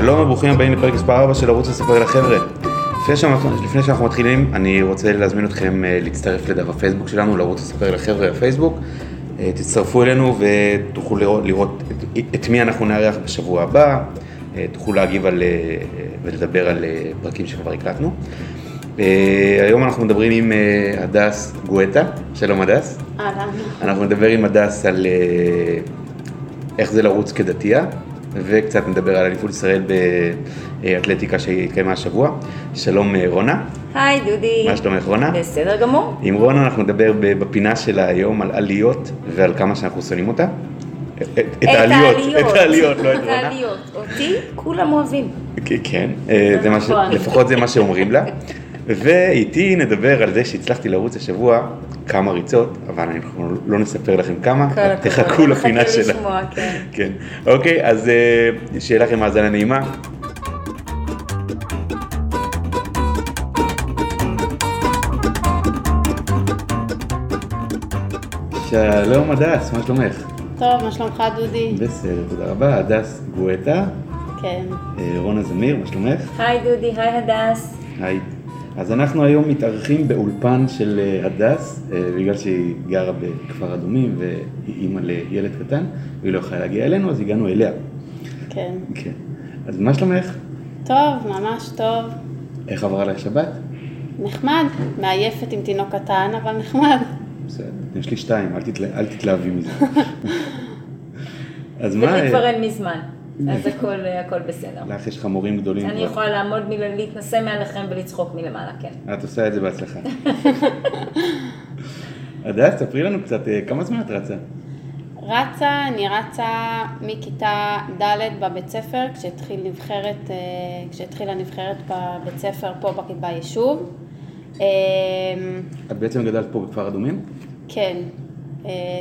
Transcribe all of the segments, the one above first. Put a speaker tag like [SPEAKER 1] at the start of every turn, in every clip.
[SPEAKER 1] שלום וברוכים הבאים לפרק מספר 4 של ערוץ הספר לחבר'ה. לפני שאנחנו, לפני שאנחנו מתחילים, אני רוצה להזמין אתכם אה, להצטרף לדף הפייסבוק שלנו, לערוץ הספר לחבר'ה בפייסבוק. אה, תצטרפו אלינו ותוכלו לראות, לראות את, את מי אנחנו נארח בשבוע הבא, אה, תוכלו להגיב על, ולדבר על פרקים שכבר הקלטנו. היום אנחנו מדברים עם הדס גואטה, שלום הדס.
[SPEAKER 2] אהלן.
[SPEAKER 1] אנחנו נדבר עם הדס על איך זה לרוץ כדתייה, וקצת נדבר על אליפות ישראל באתלטיקה שהתקיימה השבוע. שלום אה, רונה.
[SPEAKER 2] היי דודי.
[SPEAKER 1] מה שלומך רונה?
[SPEAKER 2] בסדר גמור.
[SPEAKER 1] עם רונה אנחנו נדבר בפינה שלה היום על עליות ועל כמה שאנחנו שונאים אותה.
[SPEAKER 2] את העליות,
[SPEAKER 1] את העליות, לא את רונה.
[SPEAKER 2] את העליות, אותי כולם אוהבים.
[SPEAKER 1] כן, אה, נכון. לפחות זה מה שאומרים לה. ואיתי נדבר על זה שהצלחתי לרוץ השבוע כמה ריצות, אבל אנחנו לא נספר לכם כמה, תחכו לפינה שלה.
[SPEAKER 2] לשמוע, כן.
[SPEAKER 1] כן. אוקיי, אז אה, שיהיה לכם האזנה נעימה. שלום הדס, מה שלומך?
[SPEAKER 2] טוב, מה שלומך דודי?
[SPEAKER 1] בסדר, תודה רבה. הדס גואטה.
[SPEAKER 2] כן.
[SPEAKER 1] אה, רונה זמיר, מה שלומך?
[SPEAKER 2] היי דודי, היי הדס.
[SPEAKER 1] היי. אז אנחנו היום מתארחים באולפן של אה, הדס, אה, בגלל שהיא גרה בכפר אדומים והיא אימא לילד קטן, והיא לא יכולה להגיע אלינו, אז הגענו אליה.
[SPEAKER 2] כן.
[SPEAKER 1] כן. אז מה שלומך?
[SPEAKER 2] טוב, ממש טוב.
[SPEAKER 1] איך עברה לך שבת?
[SPEAKER 2] נחמד, מעייפת עם תינוק קטן, אבל נחמד.
[SPEAKER 1] בסדר, יש לי שתיים, אל, תתלה, אל תתלהבי מזה.
[SPEAKER 2] אז מה... ולי כבר אין מזמן. אז הכל, הכל בסדר.
[SPEAKER 1] לך יש חמורים גדולים.
[SPEAKER 2] אני יכולה לעמוד, להתנשא מעליכם ולצחוק מלמעלה, כן.
[SPEAKER 1] את עושה את זה בהצלחה. הדס, תספרי לנו קצת, אה, כמה זמן את רצה?
[SPEAKER 2] רצה, אני רצה מכיתה ד' בבית ספר, כשהתחיל נבחרת, אה, כשהתחילה נבחרת בבית ספר פה ביישוב.
[SPEAKER 1] אה, את בעצם גדלת פה בכפר אדומים?
[SPEAKER 2] כן.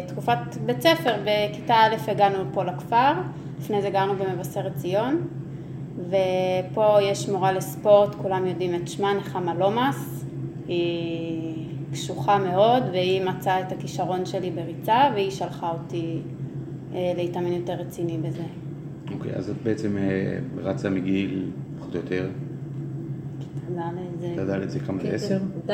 [SPEAKER 2] תקופת בית ספר, בכיתה א' הגענו פה לכפר. לפני זה גרנו במבשרת ציון, ופה יש מורה לספורט, כולם יודעים את שמה, נחמה לומאס, היא קשוחה מאוד, והיא מצאה את הכישרון שלי בריצה, והיא שלחה אותי אה, להתאמן יותר רציני בזה.
[SPEAKER 1] אוקיי, okay, אז את בעצם אה, רצה מגיל, פחות או יותר, ד' זה כמה זה עשר?
[SPEAKER 2] ד',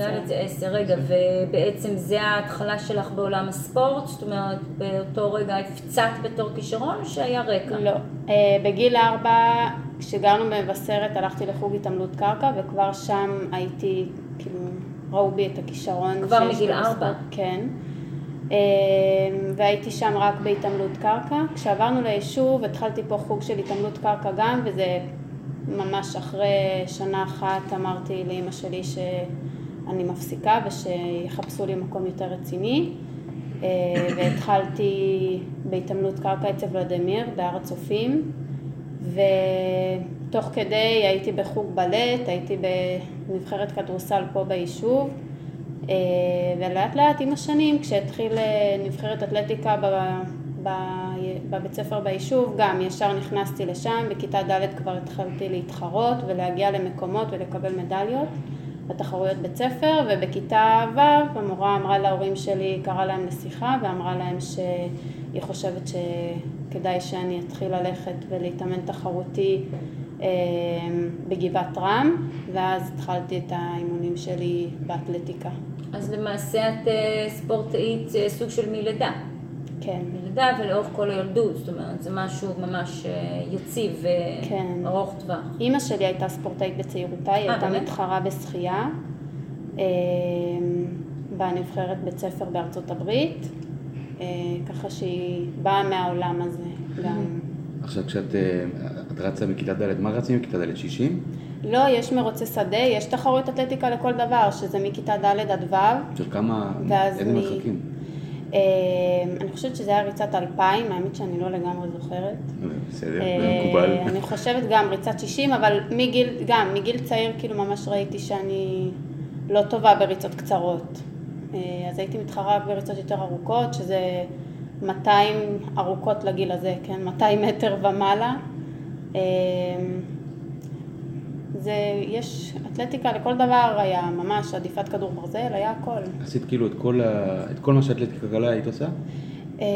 [SPEAKER 2] ד' זה עשר, רגע, ובעצם זה ההתחלה שלך בעולם הספורט? זאת אומרת, באותו רגע הפצת בתור כישרון או שהיה רקע? לא. אה, בגיל ארבע, כשגרנו במבשרת, הלכתי לחוג התעמלות קרקע, וכבר שם הייתי, כאילו, ראו בי את הכישרון. כבר מגיל ארבע? כן. אה, והייתי שם רק בהתעמלות קרקע. כשעברנו ליישוב, התחלתי פה חוג של התעמלות קרקע גם, וזה ממש אחרי שנה אחת אמרתי לאימא שלי שאני מפסיקה ושיחפשו לי מקום יותר רציני אה, והתחלתי בהתעמלות קרקע אצל ולדימיר בהר הצופים ותוך כדי הייתי בחוג בלט, הייתי בנבחרת כדורסל פה ביישוב אה, ולאט לאט עם השנים כשהתחיל אה, נבחרת אתלטיקה בבית ספר ביישוב, גם ישר נכנסתי לשם, בכיתה ד' כבר התחלתי להתחרות ולהגיע למקומות ולקבל מדליות בתחרויות בית ספר, ובכיתה ו' המורה אמרה להורים שלי, קראה להם לשיחה ואמרה להם שהיא חושבת שכדאי שאני אתחיל ללכת ולהתאמן תחרותי אה, בגבעת רם, ואז התחלתי את האימונים שלי באתלטיקה. אז למעשה את אה, ספורטאית אה, סוג של מלידה. כן. מלידה ולאורך כל הילדות, זאת אומרת, זה משהו ממש אה, יציב וארוך כן. טווח. אימא שלי הייתה ספורטאית בצעירותה, היא אה, הייתה מתחרה בשחייה, אה, בנבחרת בית ספר בארצות הברית, ככה שהיא באה מהעולם הזה גם.
[SPEAKER 1] עכשיו כשאת את רצה מכיתה ד', מה רצים מכיתה ד'? 60?
[SPEAKER 2] לא, יש מרוצי שדה, יש תחרות אתלטיקה לכל דבר, שזה מכיתה ד' עד ו'.
[SPEAKER 1] של כמה, איזה מרחקים?
[SPEAKER 2] אמ, אני חושבת שזה היה ריצת 2000, האמת שאני לא לגמרי זוכרת.
[SPEAKER 1] בסדר, זה מקובל.
[SPEAKER 2] אני חושבת גם ריצת 60, אבל מגיל, גם מגיל צעיר כאילו ממש ראיתי שאני לא טובה בריצות קצרות. אה, אז הייתי מתחרה בריצות יותר ארוכות, שזה 200 ארוכות לגיל הזה, כן? 200 מטר ומעלה. זה, יש אתלטיקה לכל דבר היה, ממש עדיפת כדור ברזל, היה הכל.
[SPEAKER 1] עשית כאילו את כל, ה, את כל מה שאתלטיקה קלה היית עושה?
[SPEAKER 2] אה,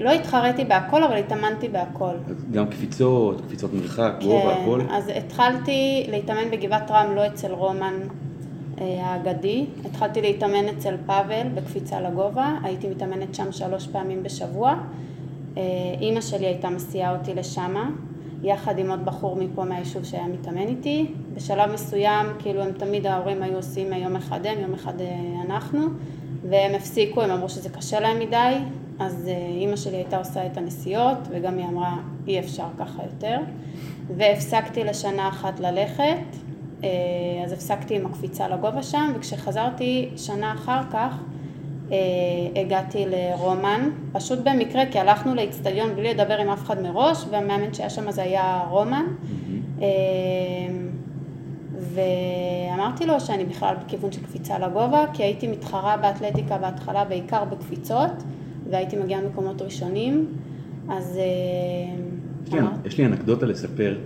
[SPEAKER 2] לא התחרתי בהכל, אבל התאמנתי בהכל.
[SPEAKER 1] גם קפיצות, קפיצות מרחק, גובה,
[SPEAKER 2] כן,
[SPEAKER 1] הכל?
[SPEAKER 2] אז התחלתי להתאמן בגבעת רם, לא אצל רומן אה, האגדי. התחלתי להתאמן אצל פאבל בקפיצה לגובה, הייתי מתאמנת שם שלוש פעמים בשבוע. אה, אימא שלי הייתה מסיעה אותי לשמה, יחד עם עוד בחור מפה מהיישוב שהיה מתאמן איתי. בשלב מסוים, כאילו הם תמיד ההורים היו עושים יום אחד הם, יום אחד אה, אנחנו, והם הפסיקו, הם אמרו שזה קשה להם מדי, אז אימא שלי הייתה עושה את הנסיעות, וגם היא אמרה, אי אפשר ככה יותר. והפסקתי לשנה אחת ללכת, אז הפסקתי עם הקפיצה לגובה שם, וכשחזרתי שנה אחר כך, הגעתי לרומן, פשוט במקרה, כי הלכנו לאיצטדיון בלי לדבר עם אף אחד מראש, והמאמן שהיה שם זה היה רומן. ואמרתי לו שאני בכלל בכיוון של קפיצה לגובה, כי הייתי מתחרה באתלטיקה בהתחלה בעיקר בקפיצות, והייתי מגיעה ממקומות ראשונים, אז...
[SPEAKER 1] כן, יש לי אנקדוטה לספר.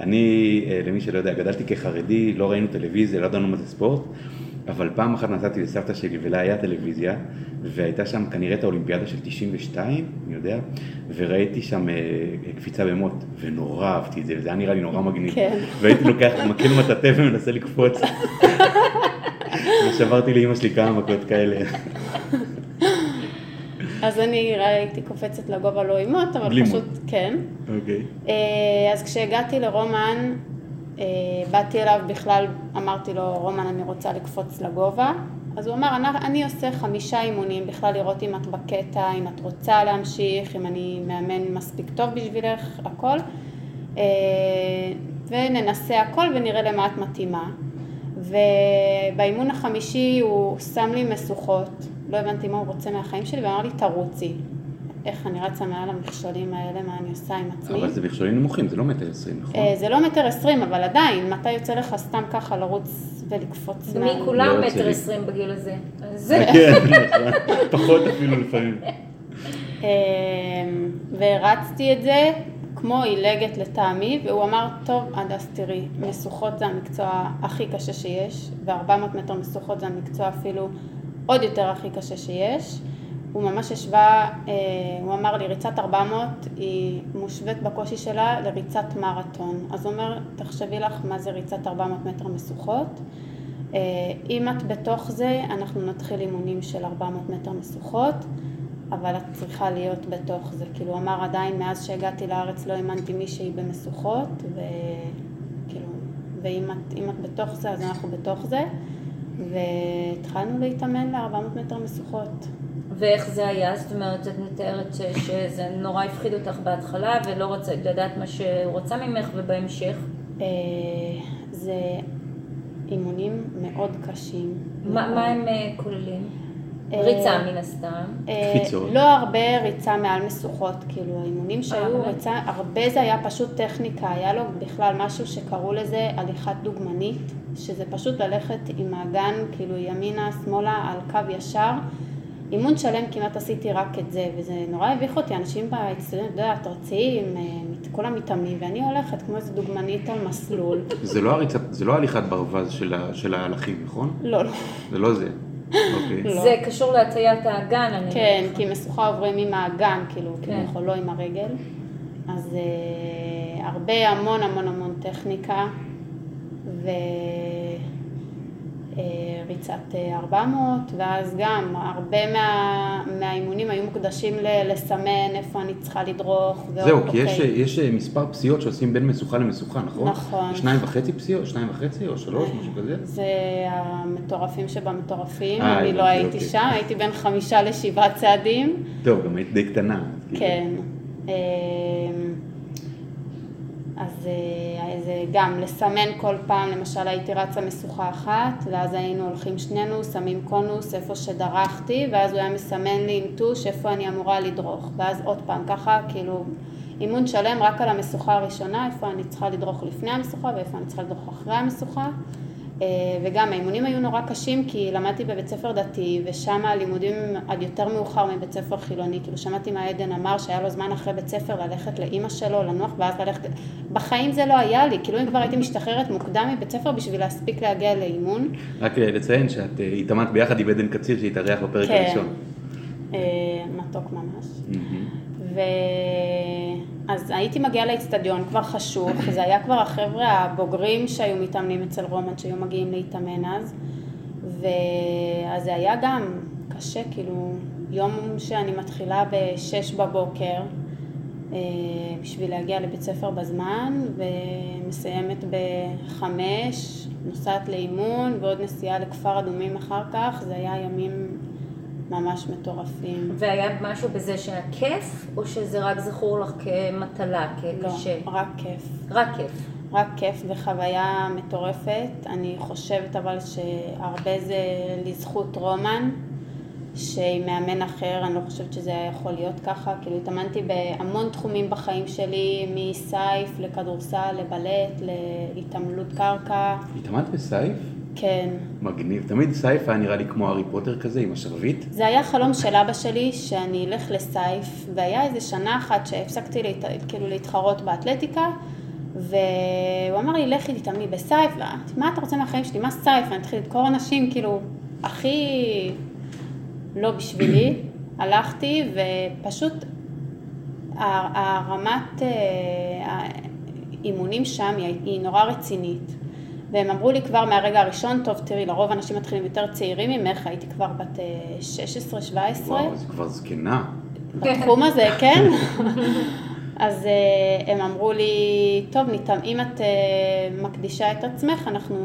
[SPEAKER 1] אני, למי שלא יודע, גדלתי כחרדי, לא ראינו טלוויזיה, לא ידענו מה זה ספורט, אבל פעם אחת נסעתי לסבתא שלי ולה היה טלוויזיה, והייתה שם כנראה את האולימפיאדה של 92, אני יודע, וראיתי שם קפיצה במוט, ונורא אהבתי את זה, וזה היה נראה לי נורא מגניב.
[SPEAKER 2] כן.
[SPEAKER 1] והייתי לוקח מקל מטאטא ומנסה לקפוץ. ושברתי לאימא שלי כמה מכות כאלה.
[SPEAKER 2] אז אני הייתי קופצת לגובה לא עם מוט, אבל פשוט,
[SPEAKER 1] מוט.
[SPEAKER 2] כן.
[SPEAKER 1] אוקיי.
[SPEAKER 2] אז כשהגעתי לרומן, באתי אליו בכלל, אמרתי לו, רומן, אני רוצה לקפוץ לגובה. אז הוא אמר, אני, אני עושה חמישה אימונים, בכלל לראות אם את בקטע, אם את רוצה להמשיך, אם אני מאמן מספיק טוב בשבילך, הכל. וננסה הכל ונראה למה את מתאימה. ובאימון החמישי הוא שם לי משוכות, לא הבנתי מה הוא רוצה מהחיים שלי, ואמר לי, תרוצי. איך אני רצה מעל המכשולים האלה, מה אני עושה עם עצמי.
[SPEAKER 1] אבל זה מכשולים נמוכים, זה לא מטר עשרים, נכון?
[SPEAKER 2] זה לא מטר עשרים, אבל עדיין, מתי יוצא לך סתם ככה לרוץ ולקפוץ
[SPEAKER 3] ומי
[SPEAKER 1] לא
[SPEAKER 3] מטר. עשרים בגיל הזה. אז
[SPEAKER 1] כן, נכון. פחות אפילו לפעמים.
[SPEAKER 2] אמ, והרצתי את זה כמו עילגת לטעמי, והוא אמר, טוב, הדס תראי, משוכות זה המקצוע הכי קשה שיש, ו-400 מטר משוכות זה המקצוע אפילו עוד יותר הכי קשה שיש. הוא ממש השווה, אה, הוא אמר לי, ריצת 400 היא מושווית בקושי שלה לריצת מרתון. אז הוא אומר, תחשבי לך מה זה ריצת 400 מטר משוכות. אה, אם את בתוך זה, אנחנו נתחיל אימונים של 400 מטר משוכות, אבל את צריכה להיות בתוך זה. כאילו, הוא אמר, עדיין מאז שהגעתי לארץ לא האמנתי מישהי במשוכות, וכאילו, ואם את, את בתוך זה, אז אנחנו בתוך זה. והתחלנו להתאמן ל-400 מטר משוכות.
[SPEAKER 3] ואיך זה היה? זאת אומרת, את מתארת ש- שזה נורא הפחיד אותך בהתחלה ולא רצית לדעת מה שהוא רצה ממך ובהמשך.
[SPEAKER 2] אה, זה אימונים מאוד קשים.
[SPEAKER 3] מה
[SPEAKER 2] מאוד.
[SPEAKER 3] מה הם אה, כוללים?
[SPEAKER 2] אה,
[SPEAKER 3] ריצה מן הסתם.
[SPEAKER 2] אה,
[SPEAKER 1] קפיצות.
[SPEAKER 2] לא הרבה ריצה מעל משוכות, כאילו האימונים שהיו? ריצה, הרבה זה היה פשוט טכניקה, היה לו בכלל משהו שקראו לזה הליכת דוגמנית, שזה פשוט ללכת עם האגן כאילו ימינה, שמאלה, על קו ישר. אימון שלם כמעט עשיתי רק את זה, וזה נורא הביך אותי, אנשים באצטדיון, אתה יודע, ארציים, אה, כולם מתאמנים, ואני הולכת כמו איזה דוגמנית על מסלול.
[SPEAKER 1] זה לא הריצת, זה לא הליכת ברווז של ה- של ההלכים, נכון?
[SPEAKER 2] לא, לא.
[SPEAKER 1] זה לא זה. אוקיי.
[SPEAKER 2] לא.
[SPEAKER 3] זה קשור להטיית האגן, אני
[SPEAKER 2] כן. כי משוכה עוברים עם האגן, כאילו,
[SPEAKER 3] כן.
[SPEAKER 2] כביכול, לא עם הרגל. אז אה, הרבה, המון המון המון טכניקה, וריצת 400, ואז גם הרבה מה, מהאימונים היו מוקדשים ל- לסמן איפה אני צריכה לדרוך.
[SPEAKER 1] זהו, כי יש,
[SPEAKER 2] אוקיי.
[SPEAKER 1] יש אה, מספר פסיעות שעושים בין משוכה למשוכה, נכון?
[SPEAKER 2] נכון.
[SPEAKER 1] שניים וחצי פסיעות, שניים וחצי או שלוש, משהו כזה?
[SPEAKER 2] זה המטורפים שבמטורפים,
[SPEAKER 1] אה,
[SPEAKER 2] אני
[SPEAKER 1] הבנתי,
[SPEAKER 2] לא הייתי
[SPEAKER 1] אוקיי.
[SPEAKER 2] שם, הייתי בין חמישה לשבעה צעדים.
[SPEAKER 1] טוב, גם היית די קטנה. כאילו.
[SPEAKER 2] אז אה, זה גם לסמן כל פעם, למשל הייתי רצה משוכה אחת, ואז היינו הולכים שנינו, שמים קונוס איפה שדרכתי, ואז הוא היה מסמן לי עם טוש איפה אני אמורה לדרוך, ואז עוד פעם, ככה כאילו אימון שלם רק על המשוכה הראשונה, איפה אני צריכה לדרוך לפני המשוכה ואיפה אני צריכה לדרוך אחרי המשוכה. אה, וגם האימונים היו נורא קשים כי למדתי בבית ספר דתי ושם הלימודים עד יותר מאוחר מבית ספר חילוני, כאילו שמעתי מה עדן אמר שהיה לו זמן אחרי בית ספר ללכת לאימא שלו, לנוח ואז ללכת, בחיים זה לא היה לי, כאילו אם כבר הייתי משתחררת מוקדם מבית ספר בשביל להספיק להגיע לאימון,
[SPEAKER 1] רק אה, לציין שאת אה, התאמנת ביחד עם עדן קציר שהתארח בפרק
[SPEAKER 2] כן.
[SPEAKER 1] הראשון.
[SPEAKER 2] מתוק ממש.
[SPEAKER 1] מהמם.
[SPEAKER 2] ואז הייתי מגיעה לאצטדיון כבר חשוך, זה היה כבר החבר'ה הבוגרים שהיו מתאמנים אצל רומן, שהיו מגיעים להתאמן אז, ואז זה היה גם קשה, כאילו, יום שאני מתחילה ב-6 בבוקר, אה, בשביל להגיע לבית ספר בזמן, ומסיימת ב-5, נוסעת לאימון, ועוד נסיעה לכפר אדומים אחר כך, זה היה ימים ממש מטורפים.
[SPEAKER 3] והיה משהו בזה שהיה כיף, או שזה רק זכור לך כמטלה,
[SPEAKER 2] לא,
[SPEAKER 3] כקשה?
[SPEAKER 2] רק כיף.
[SPEAKER 3] רק כיף.
[SPEAKER 2] רק כיף וחוויה מטורפת. אני חושבת אבל שהרבה זה לזכות רומן, שעם מאמן אחר, אני לא חושבת שזה היה יכול להיות ככה. כאילו התאמנתי בהמון תחומים בחיים שלי, מסייף לכדורסל, לבלט, להתעמלות קרקע.
[SPEAKER 1] התאמנת בסייף?
[SPEAKER 2] כן.
[SPEAKER 1] מגניב. תמיד סייף היה נראה לי כמו הארי פוטר כזה, עם השרביט.
[SPEAKER 2] זה היה חלום של אבא שלי, שאני אלך לסייף, והיה איזה שנה אחת שהפסקתי להת... כאילו להתחרות באתלטיקה, והוא אמר לי, לכי תתאמני בסייף, ואמרתי, מה אתה רוצה מהחיים שלי? מה סייף? אני אתחיל לדקור אנשים, כאילו, הכי לא בשבילי. הלכתי, ופשוט הרמת אה, האימונים שם היא נורא רצינית. והם אמרו לי כבר מהרגע הראשון, טוב, תראי, לרוב אנשים מתחילים יותר צעירים ממך, הייתי כבר בת אה, 16-17.
[SPEAKER 1] וואו, זה כבר זקנה.
[SPEAKER 2] בתחום הזה, כן? אז אה, הם אמרו לי, טוב, ניתאם, אם את אה, מקדישה את עצמך, אנחנו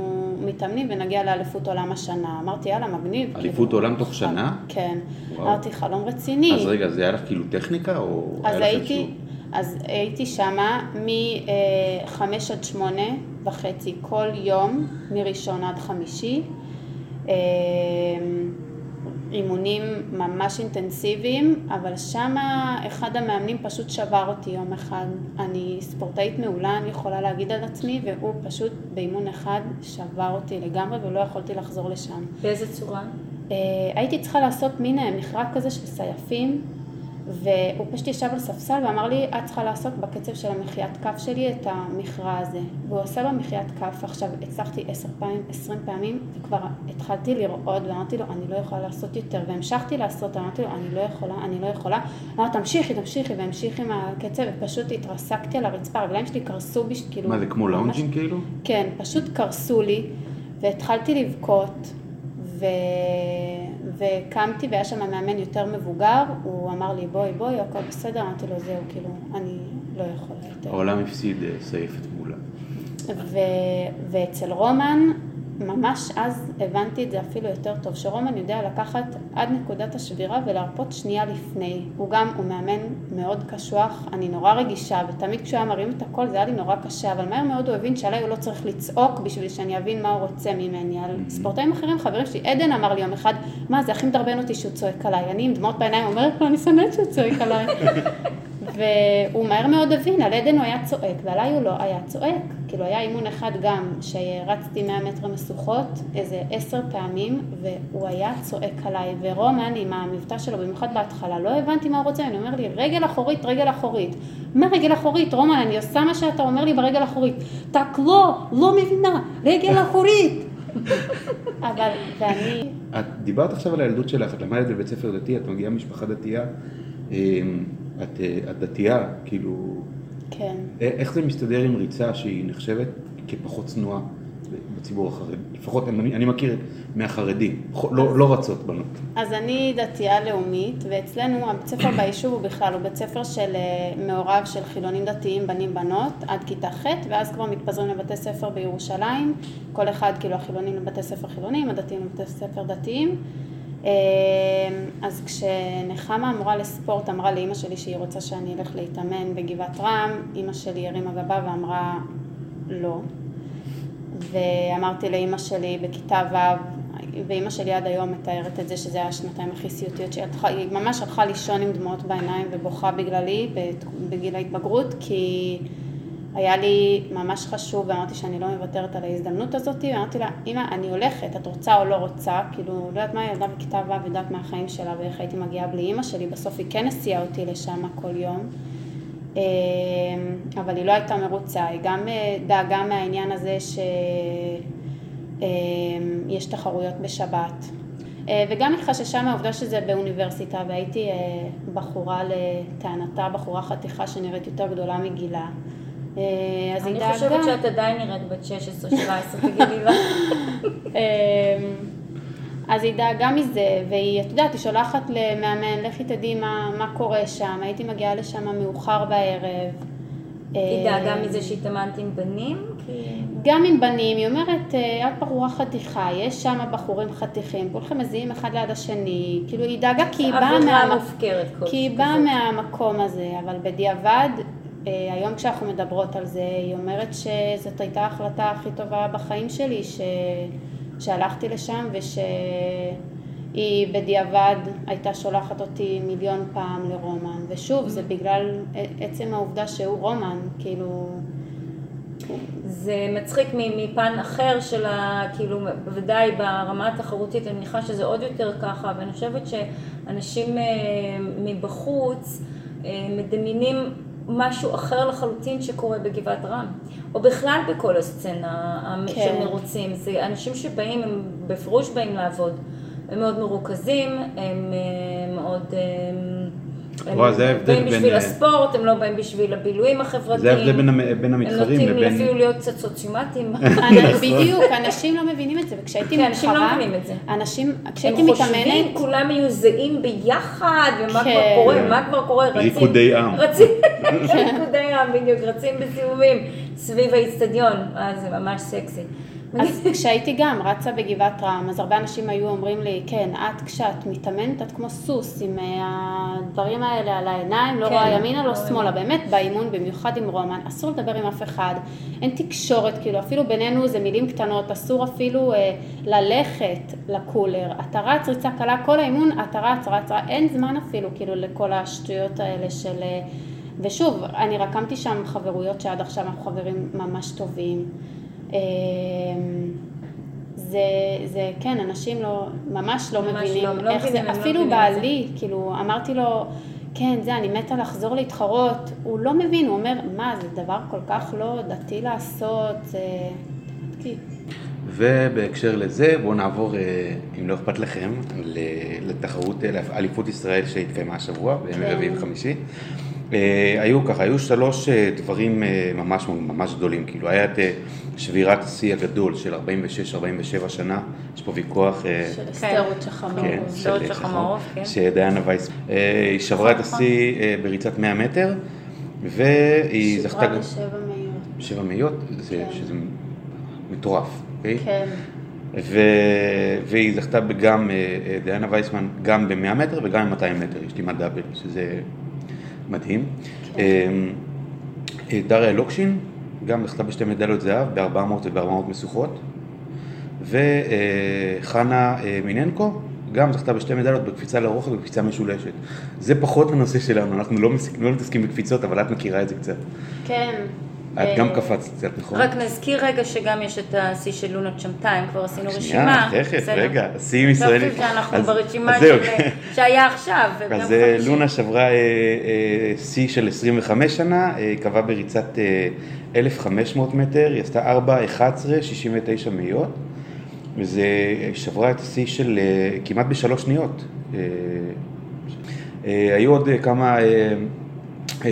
[SPEAKER 2] מתאמנים ונגיע לאליפות עולם השנה. אמרתי, יאללה, מגניב.
[SPEAKER 1] אליפות
[SPEAKER 2] כאילו,
[SPEAKER 1] עולם תוך שנה?
[SPEAKER 2] כן.
[SPEAKER 1] וואו.
[SPEAKER 2] אמרתי, חלום רציני.
[SPEAKER 1] אז רגע, זה היה לך כאילו טכניקה, או
[SPEAKER 2] אז הייתי, אז הייתי שמה מחמש עד שמונה וחצי כל יום, מראשון עד חמישי. אה, אימונים ממש אינטנסיביים, אבל שמה אחד המאמנים פשוט שבר אותי יום אחד. אני ספורטאית מעולה, אני יכולה להגיד על עצמי, והוא פשוט באימון אחד שבר אותי לגמרי ולא יכולתי לחזור לשם.
[SPEAKER 3] באיזה צורה?
[SPEAKER 2] אה, הייתי צריכה לעשות מין אה, מכרז כזה של סייפים, והוא פשוט ישב על ספסל ואמר לי, את צריכה לעשות בקצב של המחיאת כף שלי את המכרז הזה. והוא עושה במחיאת כף, עכשיו הצלחתי עשר פעמים, עשרים פעמים, וכבר התחלתי לרעוד, ואמרתי לו, אני לא יכולה לעשות יותר, והמשכתי לעשות, אמרתי לו, אני לא יכולה, אני לא יכולה. אמר, תמשיכי, תמשיכי, והמשיך עם הקצב, ופשוט התרסקתי על הרצפה, הרגליים שלי קרסו. כאילו...
[SPEAKER 1] מה זה כמו lunging כאילו?
[SPEAKER 2] כן, פשוט קרסו לי, והתחלתי לבכות, ו... וקמתי והיה שם מאמן יותר מבוגר, הוא אמר לי בואי בואי, הכל בסדר, אמרתי לו זהו, כאילו, אני לא יכולה יותר.
[SPEAKER 1] העולם הפסיד אה, סייפת מולה.
[SPEAKER 2] ו... ואצל רומן, ממש אז הבנתי את זה אפילו יותר טוב, שרומן יודע לקחת עד נקודת השבירה ולהרפות שנייה לפני. הוא גם, הוא מאמן מאוד קשוח, אני נורא רגישה, ותמיד כשהוא היה מרים את הכל זה היה לי נורא קשה, אבל מהר מאוד הוא הבין שעליי הוא לא צריך לצעוק בשביל שאני אבין מה הוא רוצה ממני. על ספורטאים אחרים, חברים שלי, עדן אמר לי יום אחד, מה זה הכי מדרבן אותי שהוא צועק עליי. אני עם דמעות בעיניים אומרת לו, אני שונאת שהוא צועק עליי. והוא מהר מאוד הבין, על עדן הוא היה צועק, ועליי הוא לא היה צועק. כאילו היה אימון אחד גם, שרצתי 100 מטר משוכות, איזה עשר פעמים, והוא היה צועק עליי. ורומן עם המבטא שלו, במיוחד בהתחלה, לא הבנתי מה הוא רוצה, אני אומר לי, רגל אחורית, רגל אחורית. מה רגל אחורית? רומן, אני עושה מה שאתה אומר לי ברגל אחורית. רק לא, לא מבינה, רגל אחורית. אבל, ואני,
[SPEAKER 1] את דיברת עכשיו על הילדות שלך, את למדת בבית ספר דתי, את מגיעה ממשפחה דתייה, אה, את, אה, את דתייה, כאילו,
[SPEAKER 2] כן.
[SPEAKER 1] אה, איך זה מסתדר עם ריצה שהיא נחשבת כפחות צנועה בציבור החרדי? לפחות אני, אני מכיר מהחרדי, לא, לא רצות בנות.
[SPEAKER 2] אז אני דתייה לאומית, ואצלנו הבית ספר ביישוב הוא בכלל, הוא בית ספר של אה, מעורב של חילונים דתיים, בנים בנות, עד כיתה ח', ואז כבר מתפזרים לבתי ספר בירושלים, כל אחד, כאילו החילונים לבתי ספר חילונים, הדתיים לבתי ספר דתיים. אה, אז כשנחמה המורה לספורט אמרה לאימא שלי שהיא רוצה שאני אלך להתאמן בגבעת רם, אימא שלי הרימה גבה ואמרה לא. ואמרתי לאימא שלי בכיתה ו', ואימא שלי עד היום מתארת את זה שזה היה השנתיים הכי סיוטיות שהיא ממש הלכה לישון עם דמעות בעיניים ובוכה בגללי בגיל ההתבגרות, כי היה לי ממש חשוב ואמרתי שאני לא מוותרת על ההזדמנות הזאת, ואמרתי לה, אמא, אני הולכת, את רוצה או לא רוצה, כאילו, לא יודעת מה ילדה בכיתה ו' יודעת מהחיים שלה ואיך הייתי מגיעה בלי אימא שלי, בסוף היא כן הסיעה אותי לשם כל יום. אמ, אבל היא לא הייתה מרוצה, היא גם אה, דאגה מהעניין הזה שיש תחרויות בשבת. אה, וגם היא חששה מהעובדה שזה באוניברסיטה, והייתי אה, בחורה לטענתה, בחורה חתיכה שנראית יותר גדולה מגילה. אה, אז היא
[SPEAKER 3] אני
[SPEAKER 2] דאגה...
[SPEAKER 3] חושבת שאת עדיין נראית בת 16-17, תגידי לה.
[SPEAKER 2] אמ, אז היא דאגה מזה, והיא, את יודעת, היא שולחת למאמן, לכי תדעי מה, מה קורה שם, הייתי מגיעה לשם מאוחר בערב.
[SPEAKER 3] היא דאגה מזה שהתאמנת עם בנים?
[SPEAKER 2] גם עם בנים, היא אומרת, "אה, את בחורה חתיכה, יש שם בחורים חתיכים, כולכם מזיעים אחד ליד השני, כאילו היא דאגה כי היא באה מה... כי היא באה מהמקום הזה, אבל בדיעבד, אה, היום כשאנחנו מדברות על זה, היא אומרת שזאת הייתה ההחלטה הכי טובה בחיים שלי, ש... שהלכתי לשם ושהיא בדיעבד הייתה שולחת אותי מיליון פעם לרומן, ושוב, זה בגלל עצם העובדה שהוא רומן, כאילו...
[SPEAKER 3] זה מצחיק מפן אחר של ה... כאילו, בוודאי ברמה התחרותית, אני מניחה שזה עוד יותר ככה, ואני חושבת שאנשים אה, מבחוץ אה, מדמיינים משהו אחר לחלוטין שקורה בגבעת רם, או בכלל בכל הסצנה
[SPEAKER 2] כן.
[SPEAKER 3] של מרוצים. זה אנשים שבאים, הם בפירוש באים לעבוד. הם מאוד מרוכזים, הם אה, מאוד... אה, הם
[SPEAKER 1] רואה, זה ההבדל
[SPEAKER 3] באים
[SPEAKER 1] בין,
[SPEAKER 3] בשביל
[SPEAKER 1] אה,
[SPEAKER 3] הספורט, הם לא באים בשביל הבילויים החברתיים.
[SPEAKER 1] זה ההבדל בין המ- בין המתחרים
[SPEAKER 3] הם נוטים
[SPEAKER 1] לבין...
[SPEAKER 3] אפילו להיות קצת סוציומטיים.
[SPEAKER 2] בדיוק, אנשים לא מבינים את זה, וכשהייתי
[SPEAKER 3] כן, אנשים לא
[SPEAKER 2] מתחרה,
[SPEAKER 3] מבינים את זה.
[SPEAKER 2] אנשים,
[SPEAKER 3] הם
[SPEAKER 2] כשהייתי
[SPEAKER 3] חושבים,
[SPEAKER 2] מתאמנת,
[SPEAKER 3] כולם יהיו זהים ביחד, ומה
[SPEAKER 2] כן.
[SPEAKER 3] כבר קורה, מה כבר קורה, רצים.
[SPEAKER 1] ריקודי עם.
[SPEAKER 3] רצים, ריקודי עם, בדיוק, רצים בסיבובים סביב האיצטדיון, אה, זה ממש סקסי.
[SPEAKER 2] אז כשהייתי גם רצה בגבעת רם, אז הרבה אנשים היו אומרים לי, כן, את כשאת מתאמנת, את כמו סוס עם אה, הדברים האלה על העיניים, לא
[SPEAKER 3] כן,
[SPEAKER 2] רואה ימינה, לא
[SPEAKER 3] לא
[SPEAKER 2] שמאלה. באמת, באימון, במיוחד עם רומן, אסור לדבר עם אף אחד, אין תקשורת, כאילו, אפילו בינינו זה מילים קטנות, אסור אפילו אה, ללכת לקולר. אתה רץ ריצה קלה, כל האימון, אתה רץ, רץ, רץ, אין זמן אפילו, כאילו, לכל השטויות האלה של... אה, ושוב, אני רקמתי שם חברויות שעד עכשיו אנחנו חברים ממש טובים. אמ, זה, זה, כן, אנשים לא, ממש לא
[SPEAKER 3] ממש
[SPEAKER 2] מבינים
[SPEAKER 3] לא, לא
[SPEAKER 2] איך
[SPEAKER 3] מבינים,
[SPEAKER 2] זה,
[SPEAKER 3] הם לא
[SPEAKER 2] אפילו
[SPEAKER 3] מבינים את זה.
[SPEAKER 2] בעלי, כאילו, אמרתי לו, כן, זה, אני מתה לחזור להתחרות, הוא לא מבין, הוא אומר, מה, זה דבר כל כך לא דתי לעשות, זה... כי...
[SPEAKER 1] ובהקשר לזה, בואו נעבור, אה, אם לא אכפת לכם, ל- לתחרות אה, לאליפות ישראל שהתקיימה השבוע, בימי
[SPEAKER 2] כן.
[SPEAKER 1] רביעי וחמישי. אה, היו ככה, היו שלוש אה, דברים אה, ממש ממש גדולים, כאילו היה את שבירת השיא הגדול של 46-47 שנה, יש פה ויכוח,
[SPEAKER 2] של
[SPEAKER 3] כן.
[SPEAKER 2] אסתר רות שחמור.
[SPEAKER 1] כן, של
[SPEAKER 3] שחמרוב, כן.
[SPEAKER 1] שדיינה וייס, היא שברה את השיא אה, בריצת 100 מטר, והיא זכתה
[SPEAKER 2] שברה
[SPEAKER 1] גם
[SPEAKER 2] בשבע מאיות.
[SPEAKER 1] שבע מאיות, זה-
[SPEAKER 2] כן.
[SPEAKER 1] שזה מטורף, אוקיי?
[SPEAKER 2] כן,
[SPEAKER 1] ו... והיא זכתה גם, דיאנה וייסמן, גם ב-100 מטר וגם ב-200 מטר, יש לימת דאבל, שזה מדהים.
[SPEAKER 2] כן.
[SPEAKER 1] אה, דריה לוקשין, גם זכתה בשתי מדליות זהב, ב-400 וב-400 משוכות. וחנה אה, מיננקו, גם זכתה בשתי מדליות בקפיצה לרוחב ובקפיצה משולשת. זה פחות הנושא שלנו, אנחנו לא. לא מתעסקים בקפיצות, אבל את מכירה את זה קצת.
[SPEAKER 2] כן.
[SPEAKER 1] את גם
[SPEAKER 2] אה,
[SPEAKER 1] קפצת קצת, נכון?
[SPEAKER 3] רק נזכיר רגע שגם יש את השיא של לונות שמתיים, כבר עשינו
[SPEAKER 1] שנייה,
[SPEAKER 3] רשימה.
[SPEAKER 1] תכף,
[SPEAKER 3] בסדר.
[SPEAKER 1] רגע, שיאים ישראלים.
[SPEAKER 3] חשבתי שאנחנו
[SPEAKER 1] אז-
[SPEAKER 3] ברשימה. של- שהיה עכשיו.
[SPEAKER 1] אז אה. לונה שברה אה, אה, שיא של 25 שנה, אה, קבעה בריצת אה, 1,500 מטר, היא עשתה 4, 11, 69 מאיות, וזה אה, שברה את השיא של אה, כמעט בשלוש שניות. אה, אה, היו עוד אה, כמה אה, אה,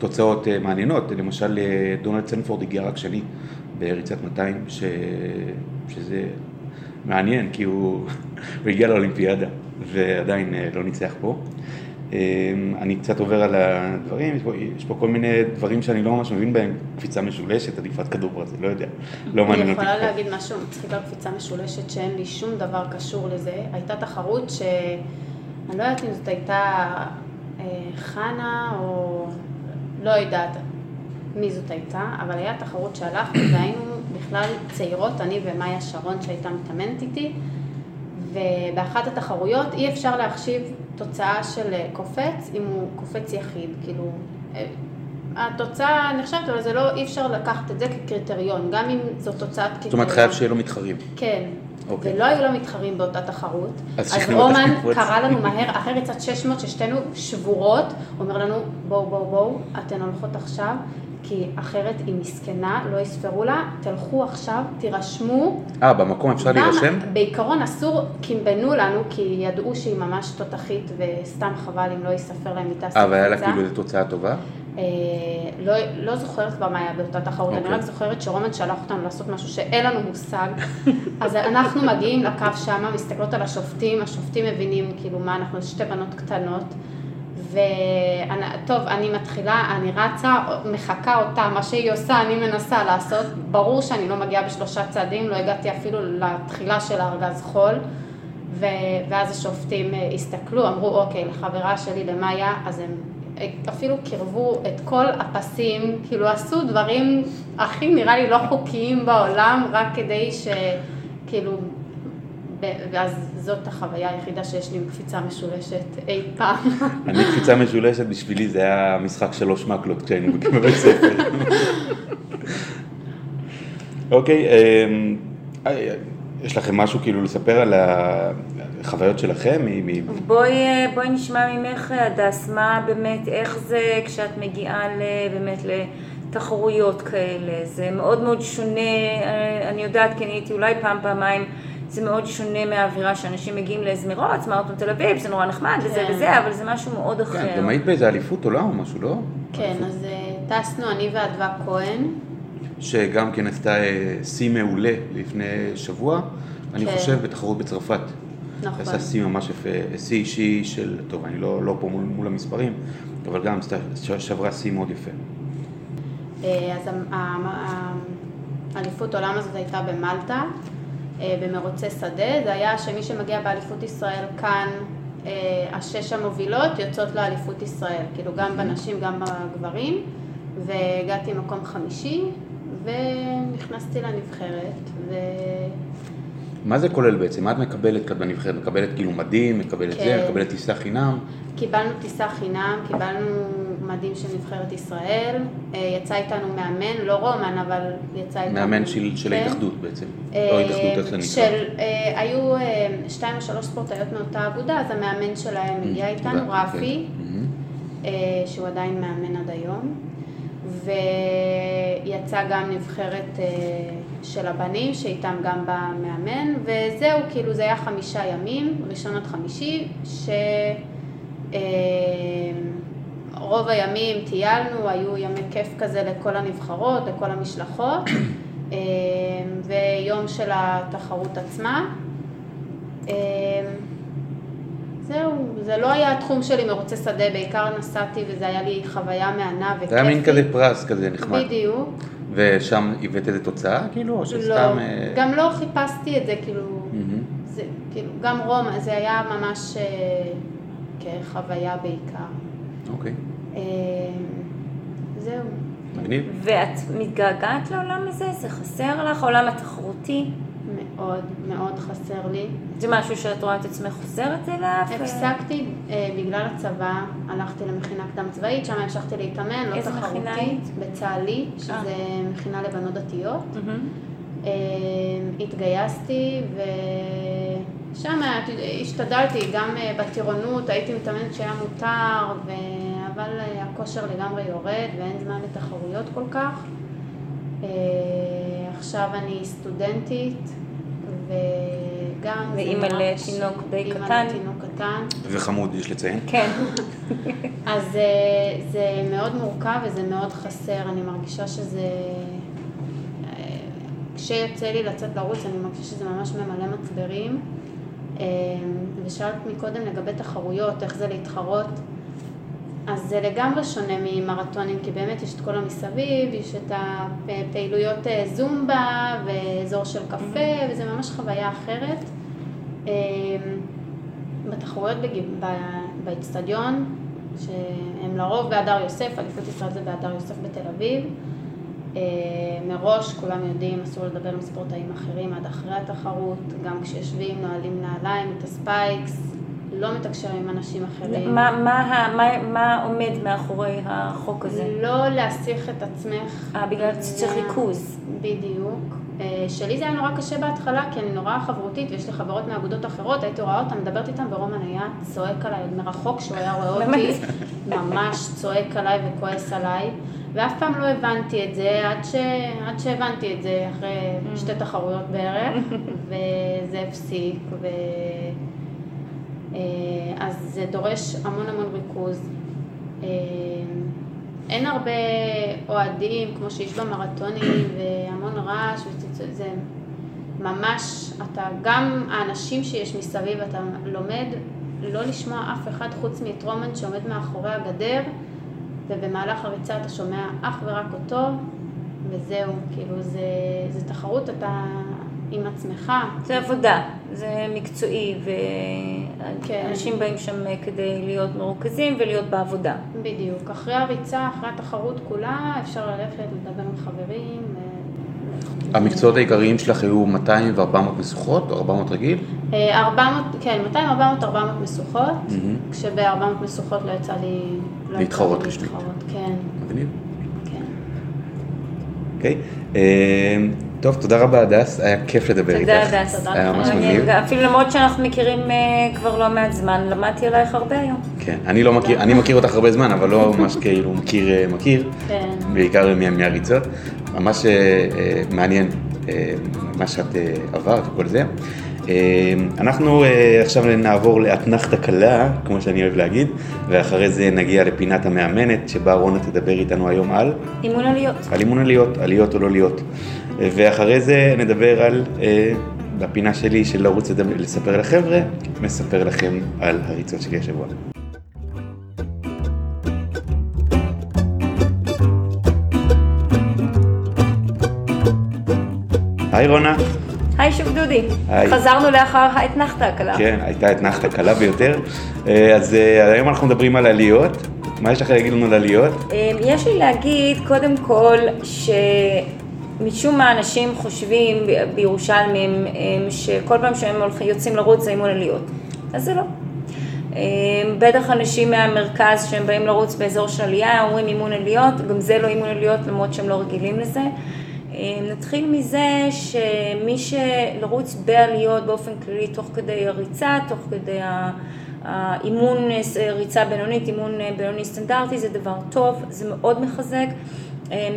[SPEAKER 1] תוצאות אה, מעניינות, למשל אה, דונלד סנפורד הגיע רק שני בריצת 200, ש... שזה מעניין, כי הוא, הוא הגיע לאולימפיאדה ועדיין אה, לא ניצח פה. אה, אני קצת עובר על הדברים, יש פה, יש פה כל מיני דברים שאני לא ממש מבין בהם, קפיצה משולשת, עדיפת כדור ברזל, לא יודע, לא מעניין
[SPEAKER 2] אני
[SPEAKER 1] אותי.
[SPEAKER 2] יכולה
[SPEAKER 1] פה.
[SPEAKER 2] להגיד משהו מצחיק על קפיצה משולשת שאין לי שום דבר קשור לזה. הייתה תחרות שאני לא יודעת אם זאת הייתה אה, חנה או לא יודעת מי זאת הייתה, אבל היה תחרות שהלכנו והיינו בכלל צעירות, אני ומאיה שרון שהייתה מתאמנת איתי, ובאחת התחרויות אי אפשר להחשיב תוצאה של אה, קופץ אם הוא קופץ יחיד, כאילו, אה, התוצאה נחשבת, אבל זה לא, אי אפשר לקחת את זה כקריטריון, גם אם זו תוצאת קריטריון.
[SPEAKER 1] זאת אומרת, חייב שיהיה לו מתחרים.
[SPEAKER 2] כן.
[SPEAKER 1] אוקיי.
[SPEAKER 2] ולא היו לו מתחרים באותה תחרות.
[SPEAKER 1] אז
[SPEAKER 2] אז רומן. קרא לנו מהר, אחרי ריצת 600 ששתינו שבורות, אומר לנו, בואו, בואו, בואו, אתן הולכות עכשיו כי אחרת היא מסכנה, לא יספרו לה, תלכו עכשיו, תירשמו.
[SPEAKER 1] אה, במקום אפשר להירשם?
[SPEAKER 2] בעיקרון אסור, קימבנו לנו, כי ידעו שהיא ממש תותחית, וסתם חבל אם לא יספר להם איתה
[SPEAKER 1] אה, והיה לה. כאילו איזו תוצאה טובה?
[SPEAKER 2] אה, לא, לא זוכרת כבר מה היה באותה תחרות, אני
[SPEAKER 1] אוקיי.
[SPEAKER 2] רק זוכרת שרומן שלח אותנו לעשות משהו שאין לנו מושג. אז אנחנו מגיעים לקו שמה, מסתכלות על השופטים, השופטים מבינים כאילו מה אנחנו, שתי בנות קטנות. וטוב, אני מתחילה, אני רצה, מחקה אותה, מה שהיא עושה, אני מנסה לעשות. ברור שאני לא מגיעה בשלושה צעדים, לא הגעתי אפילו לתחילה של הארגז חול. ו- ואז השופטים אה, הסתכלו, אמרו, אוקיי, לחברה שלי, למאיה, אז הם אפילו קירבו את כל הפסים, כאילו עשו דברים הכי נראה לי לא חוקיים בעולם, רק כדי שכאילו, ב- ואז זאת החוויה היחידה שיש לי עם קפיצה משולשת אי פעם.
[SPEAKER 1] אני קפיצה משולשת בשבילי זה היה משחק שלוש מקלות כשהיינו בבית ספר. אוקיי, אמ, אה, יש לכם משהו כאילו לספר על החוויות שלכם? מ- מ-
[SPEAKER 3] בואי, אה, בואי נשמע ממך, הדס, מה באמת, איך זה כשאת מגיעה ל, באמת לתחרויות כאלה? זה מאוד מאוד שונה, אה, אני יודעת כי אני הייתי אולי פעם, פעמיים, זה מאוד שונה מהאווירה שאנשים מגיעים לאיזה מרוץ, מרתון תל אביב, זה נורא נחמד וזה
[SPEAKER 2] כן.
[SPEAKER 3] וזה, אבל זה משהו מאוד אחר.
[SPEAKER 1] כן, גם היית באיזה אליפות עולם או משהו, לא?
[SPEAKER 2] כן, אז אה, טסנו אני ואדווה כהן.
[SPEAKER 1] שגם כן עשתה אה, שיא מעולה לפני שבוע, אני
[SPEAKER 2] כן.
[SPEAKER 1] חושב בתחרות בצרפת.
[SPEAKER 2] נכון.
[SPEAKER 1] עשה שיא ממש יפה, שיא אישי של, טוב, אני לא, לא פה מול, מול המספרים, אבל גם שברה שיא מאוד יפה.
[SPEAKER 2] אה, אז האליפות עולם הזאת הייתה במלטה, אה, במרוצי שדה, זה היה שמי שמגיע באליפות ישראל כאן, השש המובילות יוצאות לאליפות ישראל, כאילו גם בנשים, גם בגברים, והגעתי מקום חמישי, ונכנסתי לנבחרת, ו...
[SPEAKER 1] מה זה כולל בעצם? מה את מקבלת כאן בנבחרת? מקבלת כאילו מדים, מקבלת
[SPEAKER 2] כן.
[SPEAKER 1] זה, מקבלת טיסה חינם?
[SPEAKER 2] קיבלנו טיסה חינם, קיבלנו מדים של נבחרת ישראל, אה, יצא איתנו מאמן, לא רומן, אבל יצא איתנו...
[SPEAKER 1] מאמן של, של
[SPEAKER 2] כן.
[SPEAKER 1] ההתאחדות בעצם.
[SPEAKER 2] אה,
[SPEAKER 1] לא ההתאחדות, איך זה נקרא?
[SPEAKER 2] של, אה, היו אה, שתיים או שלוש ספורטאיות מאותה אגודה, אז המאמן שלהם הגיע
[SPEAKER 1] Mm,
[SPEAKER 2] איתנו, רפי,
[SPEAKER 1] כן. מהמם.
[SPEAKER 2] אה, שהוא עדיין מאמן עד היום, ויצא גם נבחרת אה, של הבנים, שאיתם גם בא מאמן, וזהו, כאילו זה היה חמישה ימים, ראשון עד חמישי, ש... אה, הימים טיילנו, היו ימי כיף כזה לכל הנבחרות, לכל המשלחות, אה, ויום של התחרות עצמה. זהו, זה לא היה התחום שלי מרוצי שדה, בעיקר נסעתי וזה היה לי חוויה מהנה וכיפי.
[SPEAKER 1] זה היה מין כזה פרס כזה נחמד.
[SPEAKER 2] בדיוק.
[SPEAKER 1] ושם הבאת איזה תוצאה כאילו? או
[SPEAKER 2] לא,
[SPEAKER 1] שסתם... אה,
[SPEAKER 2] גם לא חיפשתי את זה, כאילו,
[SPEAKER 1] מהמם.
[SPEAKER 2] זה, כאילו, גם רומא, זה היה ממש אה, כחוויה בעיקר.
[SPEAKER 1] אוקיי,
[SPEAKER 2] אה, זהו.
[SPEAKER 1] מגניב.
[SPEAKER 3] ואת מתגעגעת לעולם הזה? זה חסר לך? העולם התחרותי?
[SPEAKER 2] מאוד מאוד חסר לי.
[SPEAKER 3] זה משהו שאת רואה את עצמך חוזרת אליו?
[SPEAKER 2] הפסקתי אה, בגלל הצבא, הלכתי למכינה קדם צבאית, שם המשכתי להתאמן, לא תחרותית? בצה"לי, שזה
[SPEAKER 3] אה.
[SPEAKER 2] מכינה לבנות דתיות. אה, התגייסתי ושם השתדלתי, גם אה, בטירונות, הייתי מתאמנת שהיה מותר, ו... אבל הכושר לגמרי יורד ואין זמן לתחרויות כל כך. עכשיו אני סטודנטית וגם... זה
[SPEAKER 3] ואימא לתינוק די
[SPEAKER 2] אימא
[SPEAKER 3] קטן.
[SPEAKER 2] לתינוק קטן.
[SPEAKER 1] וחמוד, יש לציין.
[SPEAKER 3] כן.
[SPEAKER 2] אז אה, זה מאוד מורכב וזה מאוד חסר, אני מרגישה שזה... אה, כשיוצא לי לצאת לרוץ אני מרגישה שזה ממש ממלא מצברים. אה, ושאלת מקודם לגבי תחרויות, איך זה להתחרות. אז זה לגמרי שונה ממרתונים, כי באמת יש את כל המסביב, יש את הפעילויות אה, זומבה ואזור של קפה, וזה ממש חוויה אחרת. אה, בתחרויות באיצטדיון, שהם לרוב בהדר יוסף, אליפות ישראל זה בהדר יוסף בתל אביב. אה, מראש כולם יודעים, אסור לדבר עם ספורטאים אחרים עד אחרי התחרות, גם כשיושבים נועלים נעליים, את הספייקס, לא מתקשרים עם אנשים אחרים.
[SPEAKER 3] מה, מה, מה, מה עומד מאחורי החוק הזה?
[SPEAKER 2] לא להסיח את עצמך.
[SPEAKER 3] אה, בגלל שצריך
[SPEAKER 2] מה-
[SPEAKER 3] ריכוז.
[SPEAKER 2] בדיוק. אה, שלי זה היה נורא קשה בהתחלה, כי אני נורא חברותית, ויש לי חברות מאגודות אחרות, הייתי רואה אותן, מדברת איתן, ורומן היה צועק עליי מרחוק, שהוא היה רואה אותי? ממש צועק עליי וכועס עליי. ואף פעם לא הבנתי את זה, עד, ש... עד שהבנתי את זה אחרי שתי תחרויות בערך, וזה הפסיק, ו... אה, אז זה דורש המון המון ריכוז. אה, אין הרבה אוהדים כמו שיש במרתונים והמון רעש, זה ממש, אתה, גם האנשים שיש מסביב, אתה לומד לא לשמוע אף אחד חוץ מטרומן שעומד מאחורי הגדר, ובמהלך הריצה אתה שומע אך ורק אותו, וזהו, כאילו זה, זה תחרות, אתה עם עצמך.
[SPEAKER 3] זה עבודה, זה מקצועי, ואנשים כן. באים שם כדי להיות מרוכזים ולהיות בעבודה.
[SPEAKER 2] בדיוק, אחרי הריצה, אחרי התחרות כולה, אפשר ללכת לדבר עם חברים.
[SPEAKER 1] המקצועות העיקריים שלך היו 200 ו-400 משוכות או 400 רגיל?
[SPEAKER 2] 400, אה, כן, 200, 400, 400 משוכות, mm-hmm. כשב-400 משוכות לא יצא לי...
[SPEAKER 1] לא להתחרות רשמית.
[SPEAKER 2] כן.
[SPEAKER 1] מגניב. כן. אוקיי. אה, טוב, תודה רבה הדס, היה כיף לדבר איתך.
[SPEAKER 3] תודה הדס.
[SPEAKER 1] היה ממש מגניב.
[SPEAKER 3] אפילו למרות שאנחנו מכירים uh, כבר לא מעט זמן, למדתי עלייך הרבה היום.
[SPEAKER 1] כן, אני לא מכיר, אני מכיר אותך הרבה זמן, אבל לא ממש כאילו מכיר, מכיר. כן. בעיקר מהריצות. ממש אה, מעניין אה, מה שאת אה, עברת וכל זה. אנחנו עכשיו נעבור לאתנחתא קלה, כמו שאני אוהב להגיד, ואחרי זה נגיע לפינת המאמנת, שבה רונה תדבר איתנו היום על...
[SPEAKER 3] אימון עליות.
[SPEAKER 1] על אימון עליות, עליות או לא להיות. ואחרי זה נדבר על, בפינה שלי של לרוץ לספר לחבר'ה, מספר לכם על הריצות שלי השבוע. היי רונה.
[SPEAKER 3] היי שוב דודי. היי. חזרנו לאחר האתנחתא הקלה.
[SPEAKER 1] כן, הייתה אתנחתא קלה ביותר. אה, אז אה, היום אנחנו מדברים על עליות. מה יש לך להגיד לנו על עליות?
[SPEAKER 3] אה, יש לי להגיד קודם כל שמשום מה אנשים חושבים בירושלמים שכל פעם שהם יוצאים לרוץ זה אימון עליות. אז זה לא. בטח אנשים מהמרכז שהם באים לרוץ באזור של עלייה אומרים אימון עליות, גם זה לא אימון עליות למרות שהם לא רגילים לזה. נתחיל מזה שמי שלרוץ בעליות באופן כללי תוך כדי הריצה, תוך כדי האימון ריצה בינונית, אימון בינוני סטנדרטי, זה דבר טוב, זה מאוד מחזק.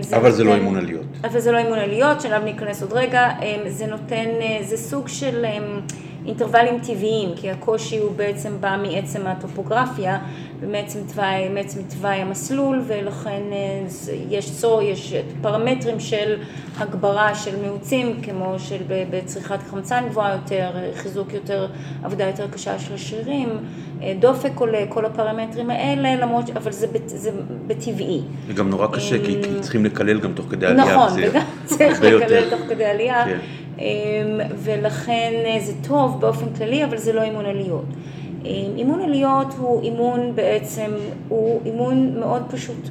[SPEAKER 1] זה אבל נותן, זה לא אימון עליות.
[SPEAKER 3] אבל זה לא אימון עליות, שאליו ניכנס עוד רגע, זה נותן, זה סוג של אינטרוולים טבעיים, כי הקושי הוא בעצם בא מעצם הטופוגרפיה ומעצם תוואי, מעצם תוואי המסלול, ולכן אה, יש צור, יש פרמטרים של הגברה של מיעוצים, כמו של בצריכת חמצן גבוהה יותר, חיזוק יותר, עבודה יותר קשה של השרירים, אה, דופק עולה, כל הפרמטרים האלה, למרות, אבל זה, זה בטבעי.
[SPEAKER 1] זה גם נורא קשה, כי אה, צריכים לקלל גם תוך כדי עלייה.
[SPEAKER 3] נכון, וגם צריך לקלל תוך כדי עלייה. כן. ולכן זה טוב באופן כללי, אבל זה לא אימון עליות. אימון עליות הוא אימון בעצם, הוא אימון מאוד פשוט.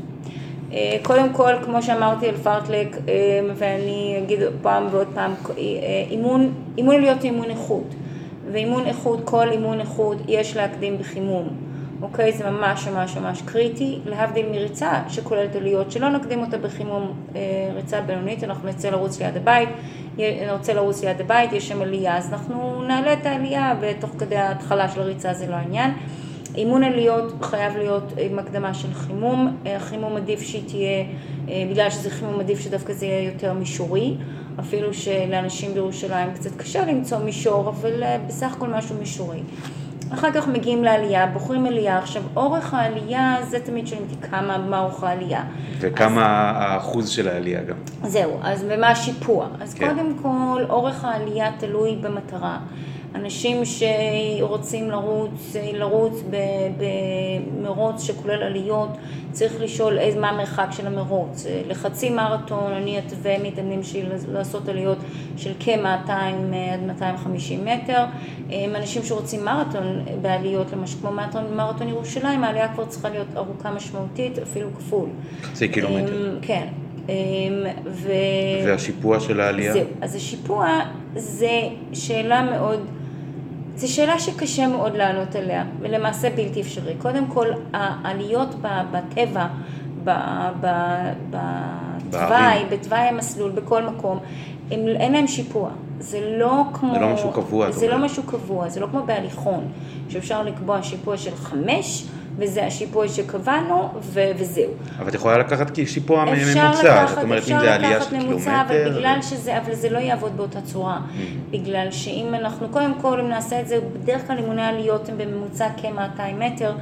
[SPEAKER 3] אה, קודם כל, כמו שאמרתי על פארטלק, אה, ואני אגיד פעם ועוד פעם, אה, אימון, אימון עליות הוא אימון איכות, ואימון איכות, כל אימון איכות יש להקדים בחימום. אוקיי? זה ממש ממש ממש קריטי, להבדיל מריצה שכוללת עליות, שלא נקדים אותה בחימום אה, ריצה בינונית, אנחנו נצא לרוץ ליד הבית, נרצה לרוץ ליד הבית, יש שם עלייה, אז אנחנו נעלה את העלייה ותוך כדי ההתחלה של הריצה זה לא העניין. אימון עליות חייב להיות עם הקדמה של חימום, החימום עדיף שהיא תהיה, אה, בגלל שזה חימום עדיף שדווקא זה יהיה יותר מישורי, אפילו שלאנשים בירושלים קצת קשה למצוא מישור, אבל אה, בסך הכל משהו מישורי. אחר כך מגיעים לעלייה, בוחרים עלייה. עכשיו, אורך העלייה, זה תמיד שואלים אותי כמה, מה אורך העלייה.
[SPEAKER 1] וכמה אז, האחוז של העלייה גם.
[SPEAKER 3] זהו, אז ומה השיפוע. אז כן. קודם כל, אורך העלייה תלוי במטרה. אנשים שרוצים לרוץ, לרוץ במרוץ שכולל עליות, צריך לשאול איזה, מה המרחק של המרוץ. לחצי מרתון אני אתווה מתאמנים שלי לעשות עליות של כ-200 עד 250 מטר. אנשים שרוצים מרתון בעליות, למשל כמו מרתון, מרתון ירושלים, העלייה כבר צריכה להיות ארוכה משמעותית, אפילו כפול.
[SPEAKER 1] חצי קילומטר.
[SPEAKER 3] כן. ו...
[SPEAKER 1] והשיפוע של העלייה?
[SPEAKER 3] זהו. אז השיפוע זה שאלה מאוד... זו שאלה שקשה מאוד לענות עליה, ולמעשה בלתי אפשרי. קודם כל, העליות בטבע, בתוואי, בתוואי המסלול, בכל מקום, הם, אין להם שיפוע. זה לא כמו...
[SPEAKER 1] זה לא משהו קבוע.
[SPEAKER 3] זה לא משהו קבוע, זה לא כמו בהליכון, שאפשר לקבוע שיפוע של חמש וזה השיפוע שקבענו, ו- וזהו.
[SPEAKER 1] אבל את יכולה לקחת שיפוע
[SPEAKER 3] אפשר
[SPEAKER 1] ממוצע,
[SPEAKER 3] לקחת,
[SPEAKER 1] זאת אומרת אם
[SPEAKER 3] אפשר
[SPEAKER 1] זה עלייה
[SPEAKER 3] לקחת
[SPEAKER 1] של
[SPEAKER 3] ממוצע, אבל
[SPEAKER 1] קילומטר.
[SPEAKER 3] בגלל שזה, אבל זה לא יעבוד באותה צורה. בגלל שאם אנחנו, קודם כל, אם נעשה את זה, בדרך כלל אימוני עליות הם בממוצע כ-200 מטר,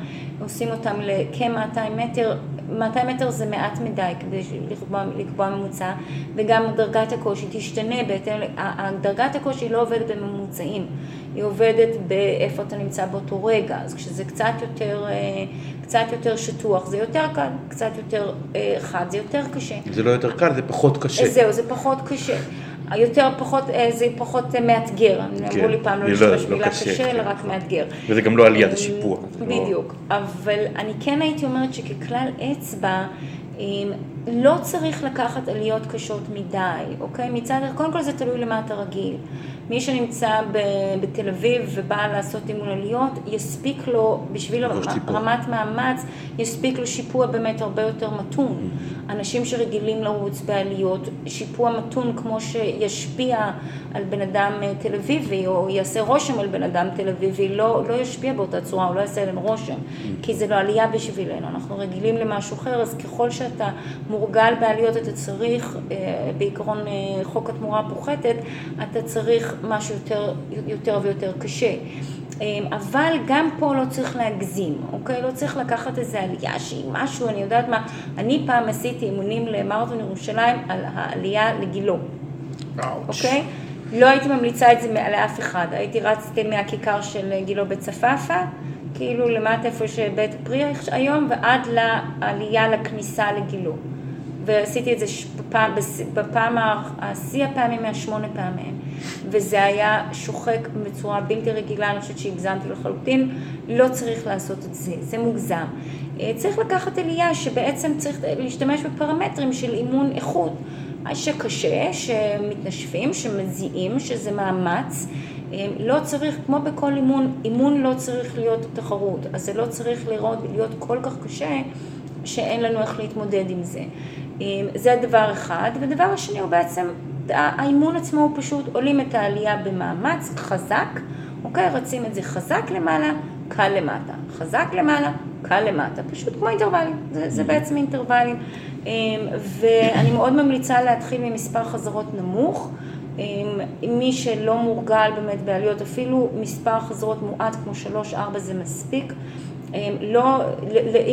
[SPEAKER 3] עושים אותם לכ-200 מטר, 200 מטר זה מעט מדי כדי לקבוע, לקבוע ממוצע, וגם דרגת הקושי תשתנה בהתאם, דרגת הקושי לא עובדת בממוצעים, היא עובדת באיפה אתה נמצא באותו רגע, אז כשזה קצת יותר, אה, קצת יותר שטוח זה יותר קל, קצת יותר אה, חד זה יותר קשה.
[SPEAKER 1] זה לא יותר קל, זה פחות קשה.
[SPEAKER 3] זהו, זה פחות קשה. יותר פחות, אה, זה פחות אה, מאתגר. אמרו לי פעם לא
[SPEAKER 1] לא,
[SPEAKER 3] להשתמש
[SPEAKER 1] לא
[SPEAKER 3] במילה
[SPEAKER 1] קשה,
[SPEAKER 3] קשה,
[SPEAKER 1] כן.
[SPEAKER 3] אלא רק מאתגר.
[SPEAKER 1] וזה גם לא עלייה, זה שיפוע. זה לא-
[SPEAKER 3] בדיוק. אבל אני כן הייתי אומרת שככלל אצבע, אה, לא צריך לקחת עליות קשות מדי, אוקיי? מצד, קודם כל זה תלוי למה אתה רגיל. מי שנמצא ב- בתל אביב ובא לעשות אימון עליות, יספיק לו, בשביל. רמת מאמץ, יספיק לו שיפוע באמת הרבה יותר מתון. אנשים שרגילים לרוץ בעליות, שיפוע מתון כמו שישפיע על בן אדם אה, תל אביבי, או יעשה רושם על בן אדם תל אביבי, לא, לא ישפיע באותה צורה, הוא לא יעשה עליהם רושם, כי זה לא עלייה בשבילנו, אנחנו רגילים למשהו אחר, אז ככל שאתה מורגל בעליות, אתה צריך, אה, בעיקרון אה, חוק התמורה הפוחתת, אתה צריך משהו יותר, יותר ויותר קשה. אמ, אבל גם פה לא צריך להגזים, אוקיי? לא צריך לקחת איזו עלייה שהיא משהו, אני יודעת מה, אני פעם עשיתי אימונים למרתון ירושלים על העלייה לגילו, אוקיי? לא הייתי ממליצה את זה לאף אחד, הייתי רצתי מהכיכר של גילו בצפאפא, כאילו למטה איפה שבית פרי היום, ועד לעלייה לכניסה לגילו. ועשיתי את זה בפעם, השיא הפעמים מהשמונה פעמים. וזה היה שוחק בצורה בלתי רגילה, אני חושבת שהגזמתי לחלוטין, לא צריך לעשות את זה, זה מוגזם. אה, צריך לקחת עלייה שבעצם צריך להשתמש בפרמטרים של אימון איכות, שקשה, שמתנשפים, שמזיעים, שזה מאמץ. אה, לא צריך, כמו בכל אימון, אימון לא צריך להיות תחרות, אז זה לא צריך לראות, להיות כל כך קשה שאין לנו איך להתמודד עם זה. אה, זה הדבר אחד. ודבר השני הוא בעצם, האימון עצמו הוא פשוט עולים את העלייה במאמץ חזק, אוקיי? רצים את זה חזק למעלה, קל למטה. חזק למעלה, קל למטה. פשוט כמו אינטרוולים, זה, זה בעצם אינטרוולים. אה, ואני מאוד ממליצה להתחיל ממספר חזרות נמוך. אה, מי שלא מורגל באמת בעליות, אפילו מספר חזרות מועט כמו 3-4 זה מספיק. לא,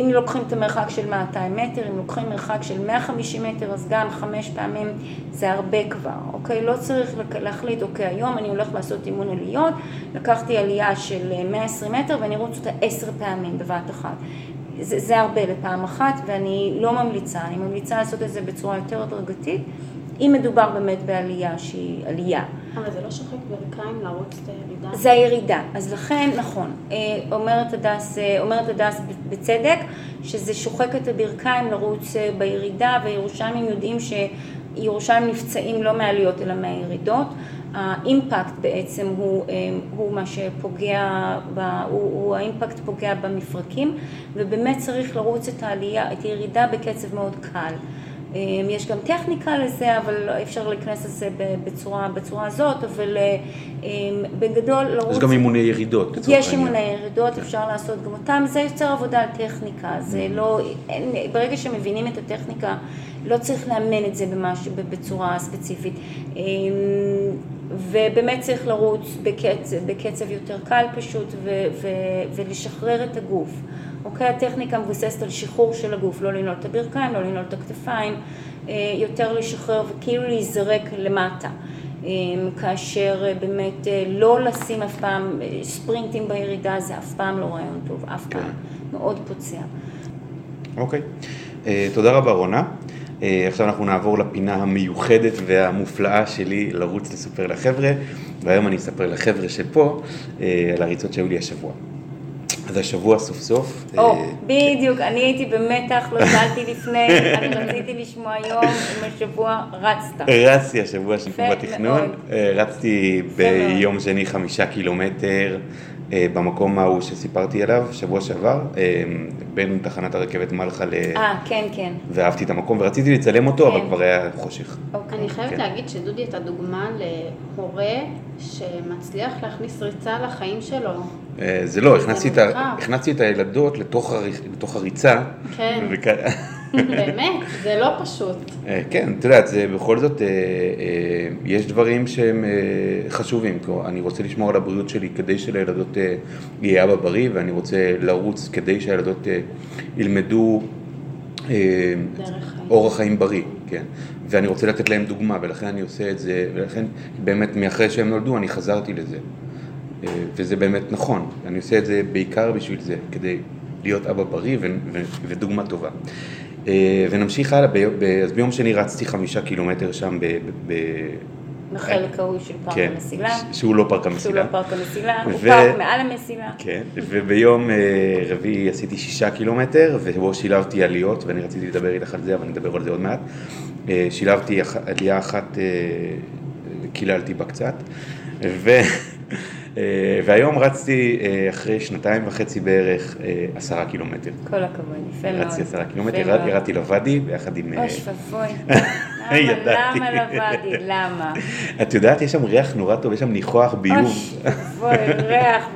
[SPEAKER 3] אם לוקחים את המרחק של 200 מטר, אם לוקחים מרחק של 150 מטר, אז גם חמש פעמים זה הרבה כבר, אוקיי? לא צריך להחליט, אוקיי, היום אני הולך לעשות אימון עליות, לקחתי עלייה של אה, 120 מטר ואני ארוץ אותה עשר פעמים בבת אחת. זה, זה הרבה לפעם אחת ואני לא ממליצה, אני ממליצה לעשות את זה בצורה יותר הדרגתית, אם מדובר באמת בעלייה שהיא עלייה.
[SPEAKER 2] אבל זה לא שוחק ברכיים לרוץ את הירידה?
[SPEAKER 3] זה הירידה, אז לכן, נכון, אה, אומרת הדס, אה, אומרת הדס בצדק, שזה שוחק את הברכיים לרוץ אה, בירידה, וירושלמים יודעים שירושלים נפצעים לא מהעליות אלא מהירידות. האימפקט בעצם הוא, הוא מה שפוגע, ב, הוא, הוא האימפקט פוגע במפרקים, ובאמת צריך לרוץ את העלייה, את הירידה בקצב מאוד קל. אה, יש גם טכניקה לזה, אבל לא- אפשר להיכנס לזה בצורה, בצורה הזאת, אבל אה, בגדול לרוץ...
[SPEAKER 1] יש גם אימוני ירידות,
[SPEAKER 3] יש. אימוני ירידות, אפשר לעשות גם אותם, זה יוצר עבודה על טכניקה, זה לא, אין, ברגע שמבינים את הטכניקה, לא צריך לאמן את זה במש, בצורה ספציפית. אמ, ובאמת צריך לרוץ בקצב, בקצב יותר קל פשוט, ו, ו, ולשחרר את הגוף. אוקיי, הטכניקה מבוססת על שחרור של הגוף, לא לנעול את הברכיים, לא לנעול את הכתפיים, אה, יותר לשחרר וכאילו להיזרק למטה. אה, כאשר אה, באמת לא לשים אף פעם ספרינטים בירידה, זה אף פעם לא רעיון טוב, אף פעם. מאוד פוצע.
[SPEAKER 1] אוקיי. אה, תודה רבה רונה. אה, עכשיו אנחנו נעבור לפינה המיוחדת והמופלאה שלי לרוץ לספר לחבר'ה, והיום אני אספר לחבר'ה שפה אה, על הריצות שהיו לי השבוע. אז השבוע סוף סוף,
[SPEAKER 3] או,
[SPEAKER 1] אה,
[SPEAKER 3] בדיוק, אני הייתי במתח, לא שאלתי לפני, אני רציתי לשמוע היום אם השבוע רצת.
[SPEAKER 1] רצתי השבוע
[SPEAKER 3] יפה
[SPEAKER 1] בתכנון. אה, רצתי. ביום שני חמישה קילומטר, במקום ההוא שסיפרתי עליו, שבוע שעבר, אה, בין תחנת הרכבת מלחה ל...
[SPEAKER 3] אה, כן, כן.
[SPEAKER 1] ואהבתי את המקום ורציתי לצלם אותו, אבל
[SPEAKER 3] כן.
[SPEAKER 1] כבר היה חושך.
[SPEAKER 3] אוקיי.
[SPEAKER 2] אני חייבת
[SPEAKER 1] כן.
[SPEAKER 2] להגיד שדודי אתה דוגמה להורה שמצליח להכניס ריצה לחיים שלו.
[SPEAKER 1] אה, זה לא, הכנסתי את, ה...
[SPEAKER 2] מרחב.
[SPEAKER 1] הכנסתי את הילדות לתוך, הר... לתוך הריצה.
[SPEAKER 2] כן.
[SPEAKER 1] וכ...
[SPEAKER 2] באמת, זה לא פשוט.
[SPEAKER 1] אה, כן, את יודעת, זה בכל זאת, אה, אה, יש דברים שהם חשובים. אני רוצה לשמור על הבריאות שלי כדי שלילדות יהיה אבא בריא, ואני רוצה לרוץ כדי שהילדות ילמדו. אורח חיים בריא, כן. ואני רוצה לתת להם דוגמה, ולכן אני עושה את זה, ולכן באמת מאחרי שהם נולדו אני חזרתי לזה. וזה באמת נכון, אני עושה את זה בעיקר בשביל זה, כדי להיות אבא בריא ו- ו- ודוגמה טובה. אה, ונמשיך הלאה, אז ביום שני רצתי חמישה קילומטר שם ב...
[SPEAKER 3] בחלק ההוא של פארק
[SPEAKER 1] כן,
[SPEAKER 3] המסילה.
[SPEAKER 1] שהוא לא פארק
[SPEAKER 3] שהוא
[SPEAKER 1] המסילה.
[SPEAKER 3] לא פארק המסילה, הוא
[SPEAKER 1] ו-
[SPEAKER 3] פארק מעל המסילה.
[SPEAKER 1] כן, וביום אה, רביעי עשיתי שישה קילומטר, ובו שילבתי עליות, ואני רציתי לדבר איתך על זה, אבל נדבר על זה עוד מעט. אה, שילבתי עלייה אחת, אה, קיללתי בה קצת, ו... אה, והיום רצתי אה, אחרי שנתיים וחצי בערך אה, עשרה קילומטר.
[SPEAKER 3] כל הכבוד, יפה מאוד.
[SPEAKER 1] רצתי עשרה קילומטר, ירדתי לוואדי ביחד עם...
[SPEAKER 3] אוי ואבוי. למה,
[SPEAKER 1] ידעתי.
[SPEAKER 3] למה לוואדי? למה?
[SPEAKER 1] את יודעת, יש שם ריח נורא טוב, יש שם ניחוח ביוב.
[SPEAKER 3] אוי ואבוי, ריח,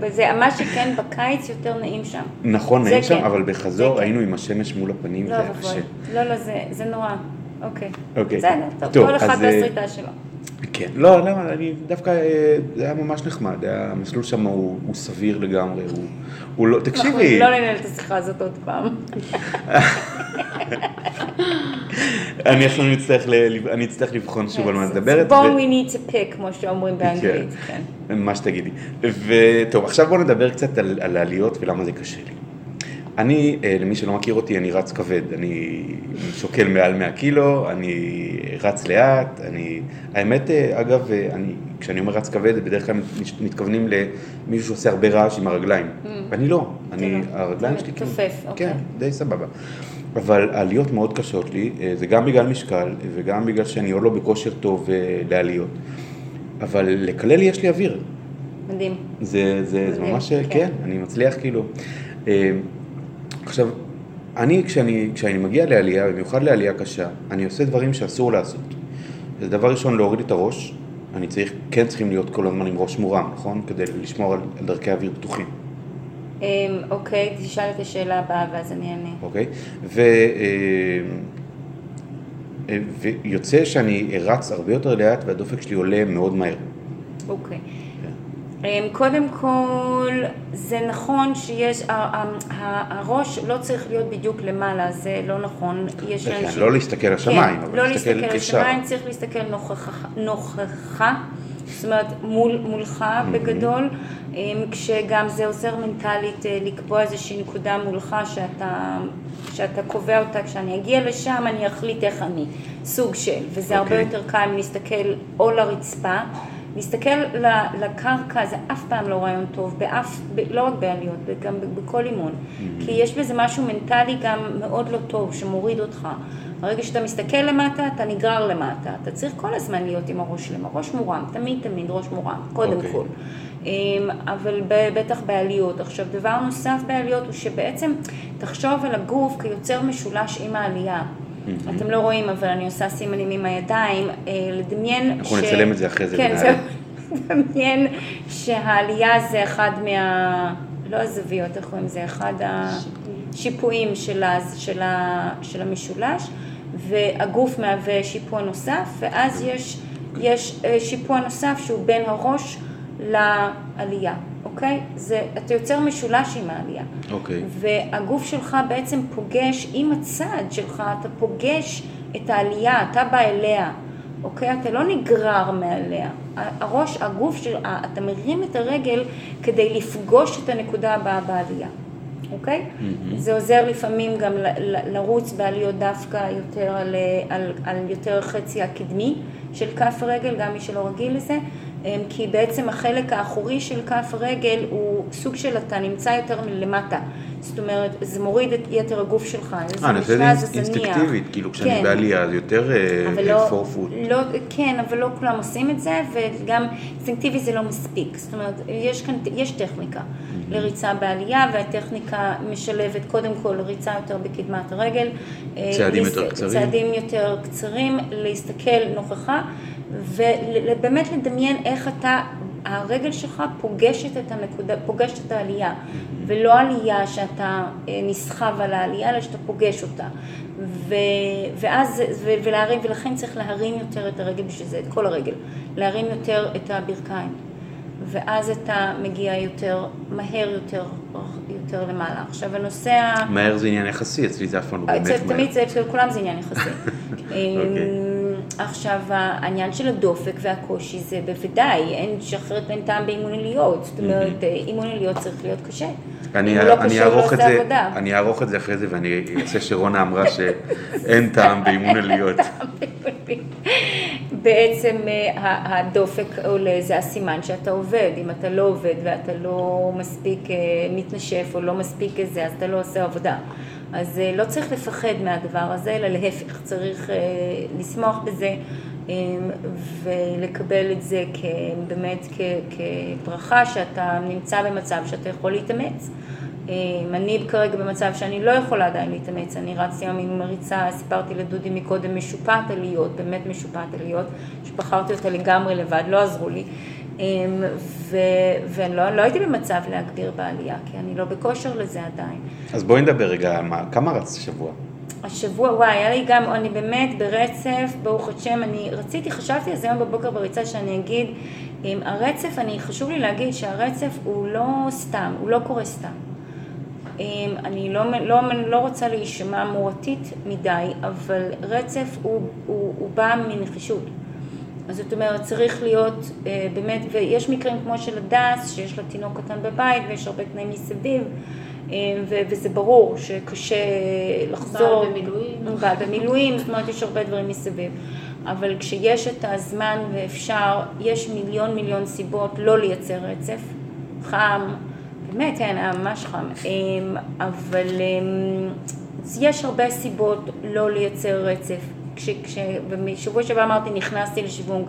[SPEAKER 3] וזה, מה שכן, בקיץ יותר נעים שם.
[SPEAKER 1] נכון,
[SPEAKER 3] זה
[SPEAKER 1] נעים שם,
[SPEAKER 3] כן.
[SPEAKER 1] אבל
[SPEAKER 3] זה
[SPEAKER 1] בחזור
[SPEAKER 3] כן.
[SPEAKER 1] היינו עם השמש מול הפנים, זה
[SPEAKER 3] לא
[SPEAKER 1] היה
[SPEAKER 3] ואבוי.
[SPEAKER 1] קשה.
[SPEAKER 3] לא, לא, זה- זה נורא. אוקיי.
[SPEAKER 1] אוקיי.
[SPEAKER 3] בסדר, טוב, כל אחד והסריטה שלו.
[SPEAKER 1] כן, לא, למה, אני דווקא, אה, זה היה ממש נחמד, היה- המסלול שם הוא הוא סביר לגמרי, הוא- הוא לא,
[SPEAKER 3] אנחנו
[SPEAKER 1] תקשיבי,
[SPEAKER 3] לא ננהל את השיחה הזאת עוד פעם.
[SPEAKER 1] אני עכשיו נצטרך ל- אני אצטרך לבחון שוב על מה את מדברת,
[SPEAKER 3] בואו we need to pick, כמו שאומרים באנגלית. כן.
[SPEAKER 1] מה שתגידי. וטוב, עכשיו בואו נדבר קצת על, על העליות ולמה זה קשה לי. אני, אה, למי שלא מכיר אותי, אני רץ כבד, אני שוקל מעל 100 קילו, אני רץ לאט, אני, האמת, אה, אגב, אה, אני, כשאני אומר רץ כבד, בדרך כלל מת- מתכוונים למישהו שעושה הרבה רעש עם הרגליים. אני לא, אני. הרגליים שלי כאילו,
[SPEAKER 3] מתופף, אוקיי.
[SPEAKER 1] כן, די סבבה. אבל העליות מאוד קשות לי, זה גם בגלל משקל, וגם בגלל שאני עוד לא בכושר טוב לעליות. אבל לקלל יש לי אוויר,
[SPEAKER 3] מדהים.
[SPEAKER 1] זה, זה, זה
[SPEAKER 3] מדהים,
[SPEAKER 1] ממש,
[SPEAKER 3] כן.
[SPEAKER 1] כן, אני מצליח כאילו. עכשיו, אני כשאני, כשאני מגיע לעלייה, במיוחד לעלייה קשה, אני עושה דברים שאסור לעשות. זה דבר ראשון, להוריד את הראש. אני צריך, כן צריכים להיות כל הזמן עם ראש מורם, נכון? כדי לשמור על, על דרכי אוויר פתוחים,
[SPEAKER 3] אמ, אוקיי, תשאל את השאלה הבאה ואז אני אענה.
[SPEAKER 1] אוקיי? ו, אה, אה, ויוצא שאני רץ הרבה יותר לאט והדופק שלי עולה מאוד מהר.
[SPEAKER 3] אוקיי. אמ, קודם כל, זה נכון שיש, הראש לא צריך להיות בדיוק למעלה, זה לא נכון. יש
[SPEAKER 1] כן,
[SPEAKER 3] אנשים...
[SPEAKER 1] לא להסתכל לשמיים,
[SPEAKER 3] כן,
[SPEAKER 1] אבל
[SPEAKER 3] לא
[SPEAKER 1] להסתכל
[SPEAKER 3] להסתכל
[SPEAKER 1] ישר.
[SPEAKER 3] לשמיים, צריך להסתכל נוכח- נוכחה, זאת אומרת מול, מולך בגדול, אמ, כשגם זה עוזר מנטלית אה, לקבוע איזושהי נקודה מולך שאתה, שאתה קובע אותה, כשאני אגיע לשם אני אחליט איך אני, סוג של, וזה הרבה
[SPEAKER 1] אוקיי.
[SPEAKER 3] יותר קל אם להסתכל או לרצפה, להסתכל ל- לקרקע זה אף פעם לא רעיון טוב, באף, ב- לא רק בעליות, גם בכל אימון, כי יש בזה משהו מנטלי גם מאוד לא טוב שמוריד אותך. ברגע שאתה מסתכל למטה, אתה נגרר למטה, אתה צריך כל הזמן להיות עם הראש שלם, הראש מורם, תמיד תמיד ראש מורם, קודם
[SPEAKER 1] אוקיי.
[SPEAKER 3] כל. אמ, אבל בטח בעליות. עכשיו, דבר נוסף בעליות הוא שבעצם תחשוב על הגוף כיוצר משולש עם העלייה. אתם לא רואים, אבל אני עושה סימנים עם הידיים, אה, לדמיין
[SPEAKER 1] אנחנו נצלם את זה אחרי זה
[SPEAKER 3] כן. זהו. לדמיין שהעלייה זה אחד מה... לא הזוויות, איך קוראים לזה? אחד השיפועים של, ה... של, ה... של המשולש, והגוף מהווה שיפוע נוסף, ואז יש, יש אה, שיפוע נוסף שהוא בין הראש לעלייה, אוקיי? זה, אתה יוצר משולש עם העלייה.
[SPEAKER 1] אוקיי.
[SPEAKER 3] והגוף שלך בעצם פוגש, עם הצד שלך, אתה פוגש את העלייה, אתה בא אליה, אוקיי? אתה לא נגרר מעליה. הראש, הגוף של, אתה מרים את הרגל כדי לפגוש את הנקודה הבאה בעלייה, אוקיי? זה עוזר לפעמים גם ל- ל- לרוץ בעליות דווקא יותר על, על, על יותר חצי הקדמי של כף הרגל, גם מי שלא רגיל לזה. אמ, כי בעצם החלק האחורי של כף הרגל הוא סוג של אתה נמצא יותר מלמטה. זאת אומרת, זה מוריד את יתר הגוף שלך.
[SPEAKER 1] אה, אני עושה את זה אינסטינקטיבית, כאילו כשאני
[SPEAKER 3] כן.
[SPEAKER 1] בעלייה אז יותר
[SPEAKER 3] לא,
[SPEAKER 1] פורפוט.
[SPEAKER 3] לא, כן, אבל לא כולם עושים את זה, וגם אינסטינקטיבי זה לא מספיק. זאת אומרת, יש כאן, יש טכניקה לריצה בעלייה, והטכניקה משלבת קודם כל ריצה יותר בקדמת הרגל.
[SPEAKER 1] צעדים
[SPEAKER 3] להס-
[SPEAKER 1] יותר קצרים.
[SPEAKER 3] צעדים יותר קצרים, להסתכל נוכחה, ובאמת לדמיין איך אתה, הרגל שלך פוגשת את הנקודה, פוגשת את העלייה, ולא עלייה שאתה אה, נסחב על העלייה, אלא שאתה פוגש אותה. ו, ואז, ו, ולהרים, ולכן צריך להרים יותר את הרגל בשביל זה, את כל הרגל, להרים יותר את הברכיים. ואז אתה מגיע יותר, מהר יותר, יותר למעלה. עכשיו הנושא ה...
[SPEAKER 1] מהר זה עניין יחסי, אצלי זה אף פעם לא באמת
[SPEAKER 3] אצל-
[SPEAKER 1] מהר.
[SPEAKER 3] תמיד זה אצל כולם זה עניין יחסי.
[SPEAKER 1] אוקיי.
[SPEAKER 3] עכשיו העניין של הדופק והקושי זה בוודאי, אין שאחרת אין טעם באימון עליות, זאת אומרת אימון עליות צריך להיות קשה.
[SPEAKER 1] אני,
[SPEAKER 3] אם לא
[SPEAKER 1] אני
[SPEAKER 3] קשה, הוא לא
[SPEAKER 1] את
[SPEAKER 3] עושה
[SPEAKER 1] זה,
[SPEAKER 3] עבודה.
[SPEAKER 1] אני אערוך את זה אחרי זה ואני אעשה שרונה אמרה שאין טעם באימון עליות.
[SPEAKER 3] בעצם אה, הדופק עולה, זה הסימן שאתה עובד. אם אתה לא עובד ואתה לא מספיק אה, מתנשף או לא מספיק זה, אז אתה לא עושה עבודה. אז אה, לא צריך לפחד מהדבר הזה, אלא להפך, צריך אה, לשמוח בזה אה, ולקבל את זה באמת כברכה שאתה נמצא במצב שאתה יכול להתאמץ. אה, אני כרגע במצב שאני לא יכולה עדיין להתאמץ, אני רצתי היום עם מריצה, סיפרתי לדודי מקודם, משופעת עליות, באמת משופעת עליות, שבחרתי אותה לגמרי לבד, לא עזרו לי. ו- ואני לא, לא הייתי במצב להגביר בעלייה, כי אני לא בכושר לזה עדיין.
[SPEAKER 1] אז בואי נדבר רגע, מה, כמה רצת השבוע?
[SPEAKER 3] השבוע, וואי, היה לי גם, אני באמת ברצף, ברוך השם, אני רציתי, חשבתי על זה היום בבוקר בריצה, שאני אגיד, עם הרצף, אני, חשוב לי להגיד שהרצף הוא לא סתם, הוא לא קורה סתם. אמ, אני לא, לא, לא רוצה להישמע מורתית מדי, אבל רצף הוא, הוא, הוא בא מנחישות. אז זאת אומרת, צריך להיות אה, באמת, ויש מקרים כמו של הדס, שיש לה תינוק קטן בבית ויש הרבה תנאים מסביב, אה, ו- וזה ברור שקשה לחזור.
[SPEAKER 2] בעל במילואים.
[SPEAKER 3] בעל במילואים, זאת אומרת, יש הרבה דברים מסביב. אבל כשיש את הזמן ואפשר, יש מיליון מיליון סיבות לא לייצר רצף. חם, באמת, כן, היה ממש חם. אמ, אבל אמ, יש הרבה סיבות לא לייצר רצף. כש, כש, בשבוע שעבר אמרתי, נכנסתי לשיוונג.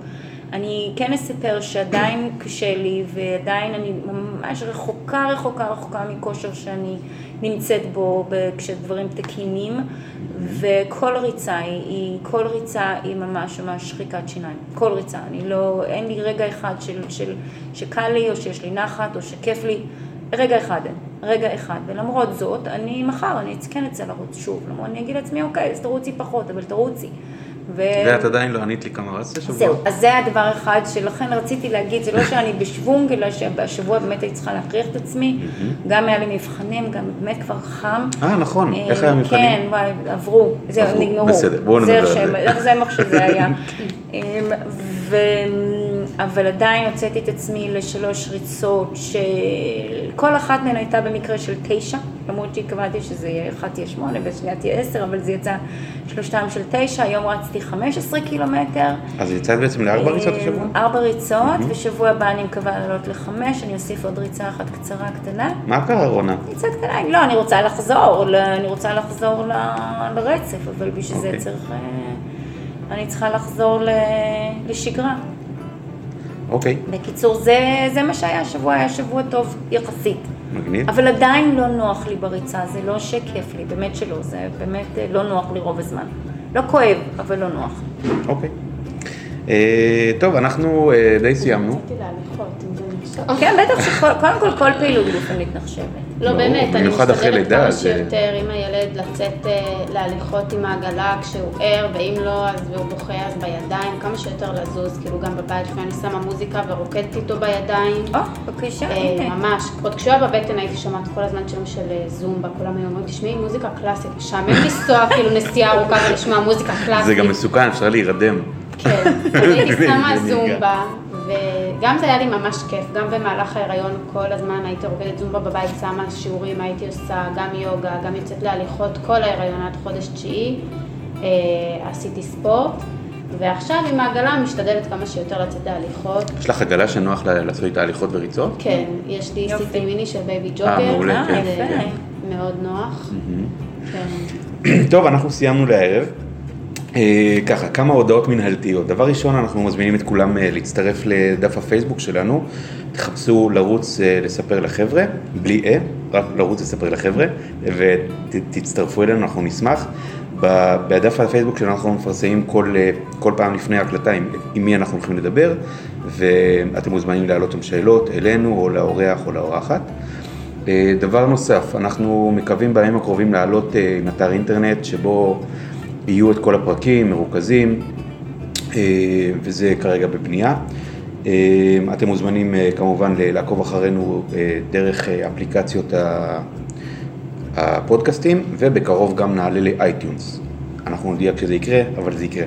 [SPEAKER 3] אני כן אספר שעדיין קשה לי, ועדיין אני ממש רחוקה, רחוקה, רחוקה מכושר שאני נמצאת בו כשדברים תקינים, וכל ריצה היא, היא, כל ריצה היא ממש ממש שחיקת שיניים. כל ריצה, אני לא, אין לי רגע אחד של, של, שקל לי, או שיש לי נחת, או שכיף לי. רגע אחד רגע אחד. ולמרות זאת, אני מחר, אני כן אצא לרוץ שוב. אני אגיד לעצמי, אוקיי, אז תרוצי פחות, אבל תרוצי. ו...
[SPEAKER 1] ואת עדיין לא ענית לי כמה רצת השבוע?
[SPEAKER 3] זהו, אז זה הדבר אחד שלכן רציתי להגיד, זה לא שאני בשוונג, אלא שהשבוע באמת הייתי צריכה להכריח את עצמי, גם היה לי מבחנים, גם באמת כבר חם.
[SPEAKER 1] אה, נכון,
[SPEAKER 3] אה,
[SPEAKER 1] איך היה המבחנים?
[SPEAKER 3] כן, וואי, עברו, זהו, נגמרו.
[SPEAKER 1] בסדר, בואו נדבר על זה.
[SPEAKER 3] זה מה שזה היה. אמ, ו... אבל עדיין הוצאתי את עצמי לשלוש ריצות, שכל אחת מהן הייתה במקרה של תשע, למרות שהתכוונתי שזה יהיה, אחת תהיה שמונה והשנייה תהיה עשר, אבל זה יצא שלושתם של תשע, היום רצתי 15 קילומטר.
[SPEAKER 1] אז יצאת בעצם לארבע ריצות השבוע?
[SPEAKER 3] ארבע ריצות, ושבוע הבא אני מקווה לעלות לחמש, אני אוסיף עוד ריצה אחת קצרה קטנה.
[SPEAKER 1] מה קרה רונה?
[SPEAKER 3] ריצה קטנה, לא, אני רוצה לחזור, אני רוצה לחזור ל- לרצף, אבל בשביל זה
[SPEAKER 1] אוקיי.
[SPEAKER 3] צריך, אה, אני צריכה לחזור ל- לשגרה.
[SPEAKER 1] אוקיי,
[SPEAKER 3] בקיצור, זה, זה מה שהיה השבוע, היה שבוע טוב יחסית.
[SPEAKER 1] מגניב.
[SPEAKER 3] אבל עדיין לא נוח לי בריצה, זה לא שכיף לי, באמת שלא, זה באמת אה, לא נוח לי רוב הזמן. לא כואב, אבל לא נוח.
[SPEAKER 1] אוקיי. אה, טוב, אנחנו אה, די סיימנו.
[SPEAKER 2] רציתי להליכות, אם זה נחשב.
[SPEAKER 3] כן, בטח שקודם כל כל פעילות גופנית נחשבת.
[SPEAKER 2] לא,
[SPEAKER 1] ברור,
[SPEAKER 2] באמת, אני משתדלת
[SPEAKER 1] לידה,
[SPEAKER 2] כמה שיותר עם הילד לצאת אה, להליכות עם העגלה כשהוא ער, ואם לא, אז והוא בוכה אז בידיים, כמה שיותר לזוז, כאילו גם בבית לפעמים אני שמה מוזיקה ורוקדת איתו בידיים.
[SPEAKER 3] או, בבקשה,
[SPEAKER 2] אה,
[SPEAKER 3] הנה.
[SPEAKER 2] ממש, עוד כשהוא היה בבטן הייתי שומעת כל הזמן שירים של אה, זומבה, כולם היו אומרים, תשמעי מוזיקה קלאסית, משעמם לנסוע כאילו נסיעה ארוכה ולשמוע מוזיקה קלאסית.
[SPEAKER 1] זה גם מסוכן, אפשר להירדם.
[SPEAKER 2] כן, הייתי שמה זומבה, וגם זה היה לי ממש כיף, גם במהלך ההיריון כל הזמן הייתי רוקדת זומבה בבית, שמה שיעורים, הייתי עושה גם יוגה, גם יוצאת להליכות כל ההיריון עד חודש תשיעי, אה, עשיתי ספורט, ועכשיו עם העגלה משתדלת כמה שיותר לצאת להליכות.
[SPEAKER 1] יש לך עגלה שנוח לה- לעשות איתה הליכות וריצות?
[SPEAKER 2] כן, יש לי
[SPEAKER 3] יופי.
[SPEAKER 2] City Mini של Baby
[SPEAKER 1] אה,
[SPEAKER 2] Jogger,
[SPEAKER 1] מעולה,
[SPEAKER 3] כן. יפה.
[SPEAKER 2] מאוד נוח. כן.
[SPEAKER 1] טוב, אנחנו סיימנו לערב. אה, ככה, כמה הודעות מנהלתיות. דבר ראשון, אנחנו מזמינים את כולם אה, להצטרף לדף הפייסבוק שלנו. תחפשו לרוץ אה, לספר לחבר'ה, בלי אה, רק לרוץ לספר לחבר'ה, ותצטרפו אלינו, אנחנו נשמח. בדף הפייסבוק שלנו אנחנו מפרסמים כל, כל פעם לפני ההקלטה עם, עם מי אנחנו הולכים לדבר, ואתם מוזמנים להעלות שם שאלות אלינו או לאורח או לאורחת. דבר נוסף, אנחנו מקווים בימים הקרובים לעלות אה, עם אתר אינטרנט שבו יהיו את כל הפרקים מרוכזים, אה, וזה כרגע בבנייה. אה, אתם מוזמנים אה, כמובן לעקוב אחרינו דרך אפליקציות הפודקאסטים, ובקרוב גם נעלה לאייטיונס. אנחנו נודיע כשזה יקרה, אבל זה יקרה.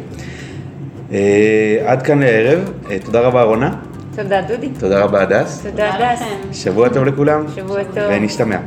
[SPEAKER 1] עד כאן לערב, תודה רבה רונה,
[SPEAKER 3] תודה דודי.
[SPEAKER 1] תודה רבה הדס,
[SPEAKER 3] תודה הדס.
[SPEAKER 1] שבוע טוב לכולם,
[SPEAKER 3] שבוע טוב.
[SPEAKER 1] ונשתמע.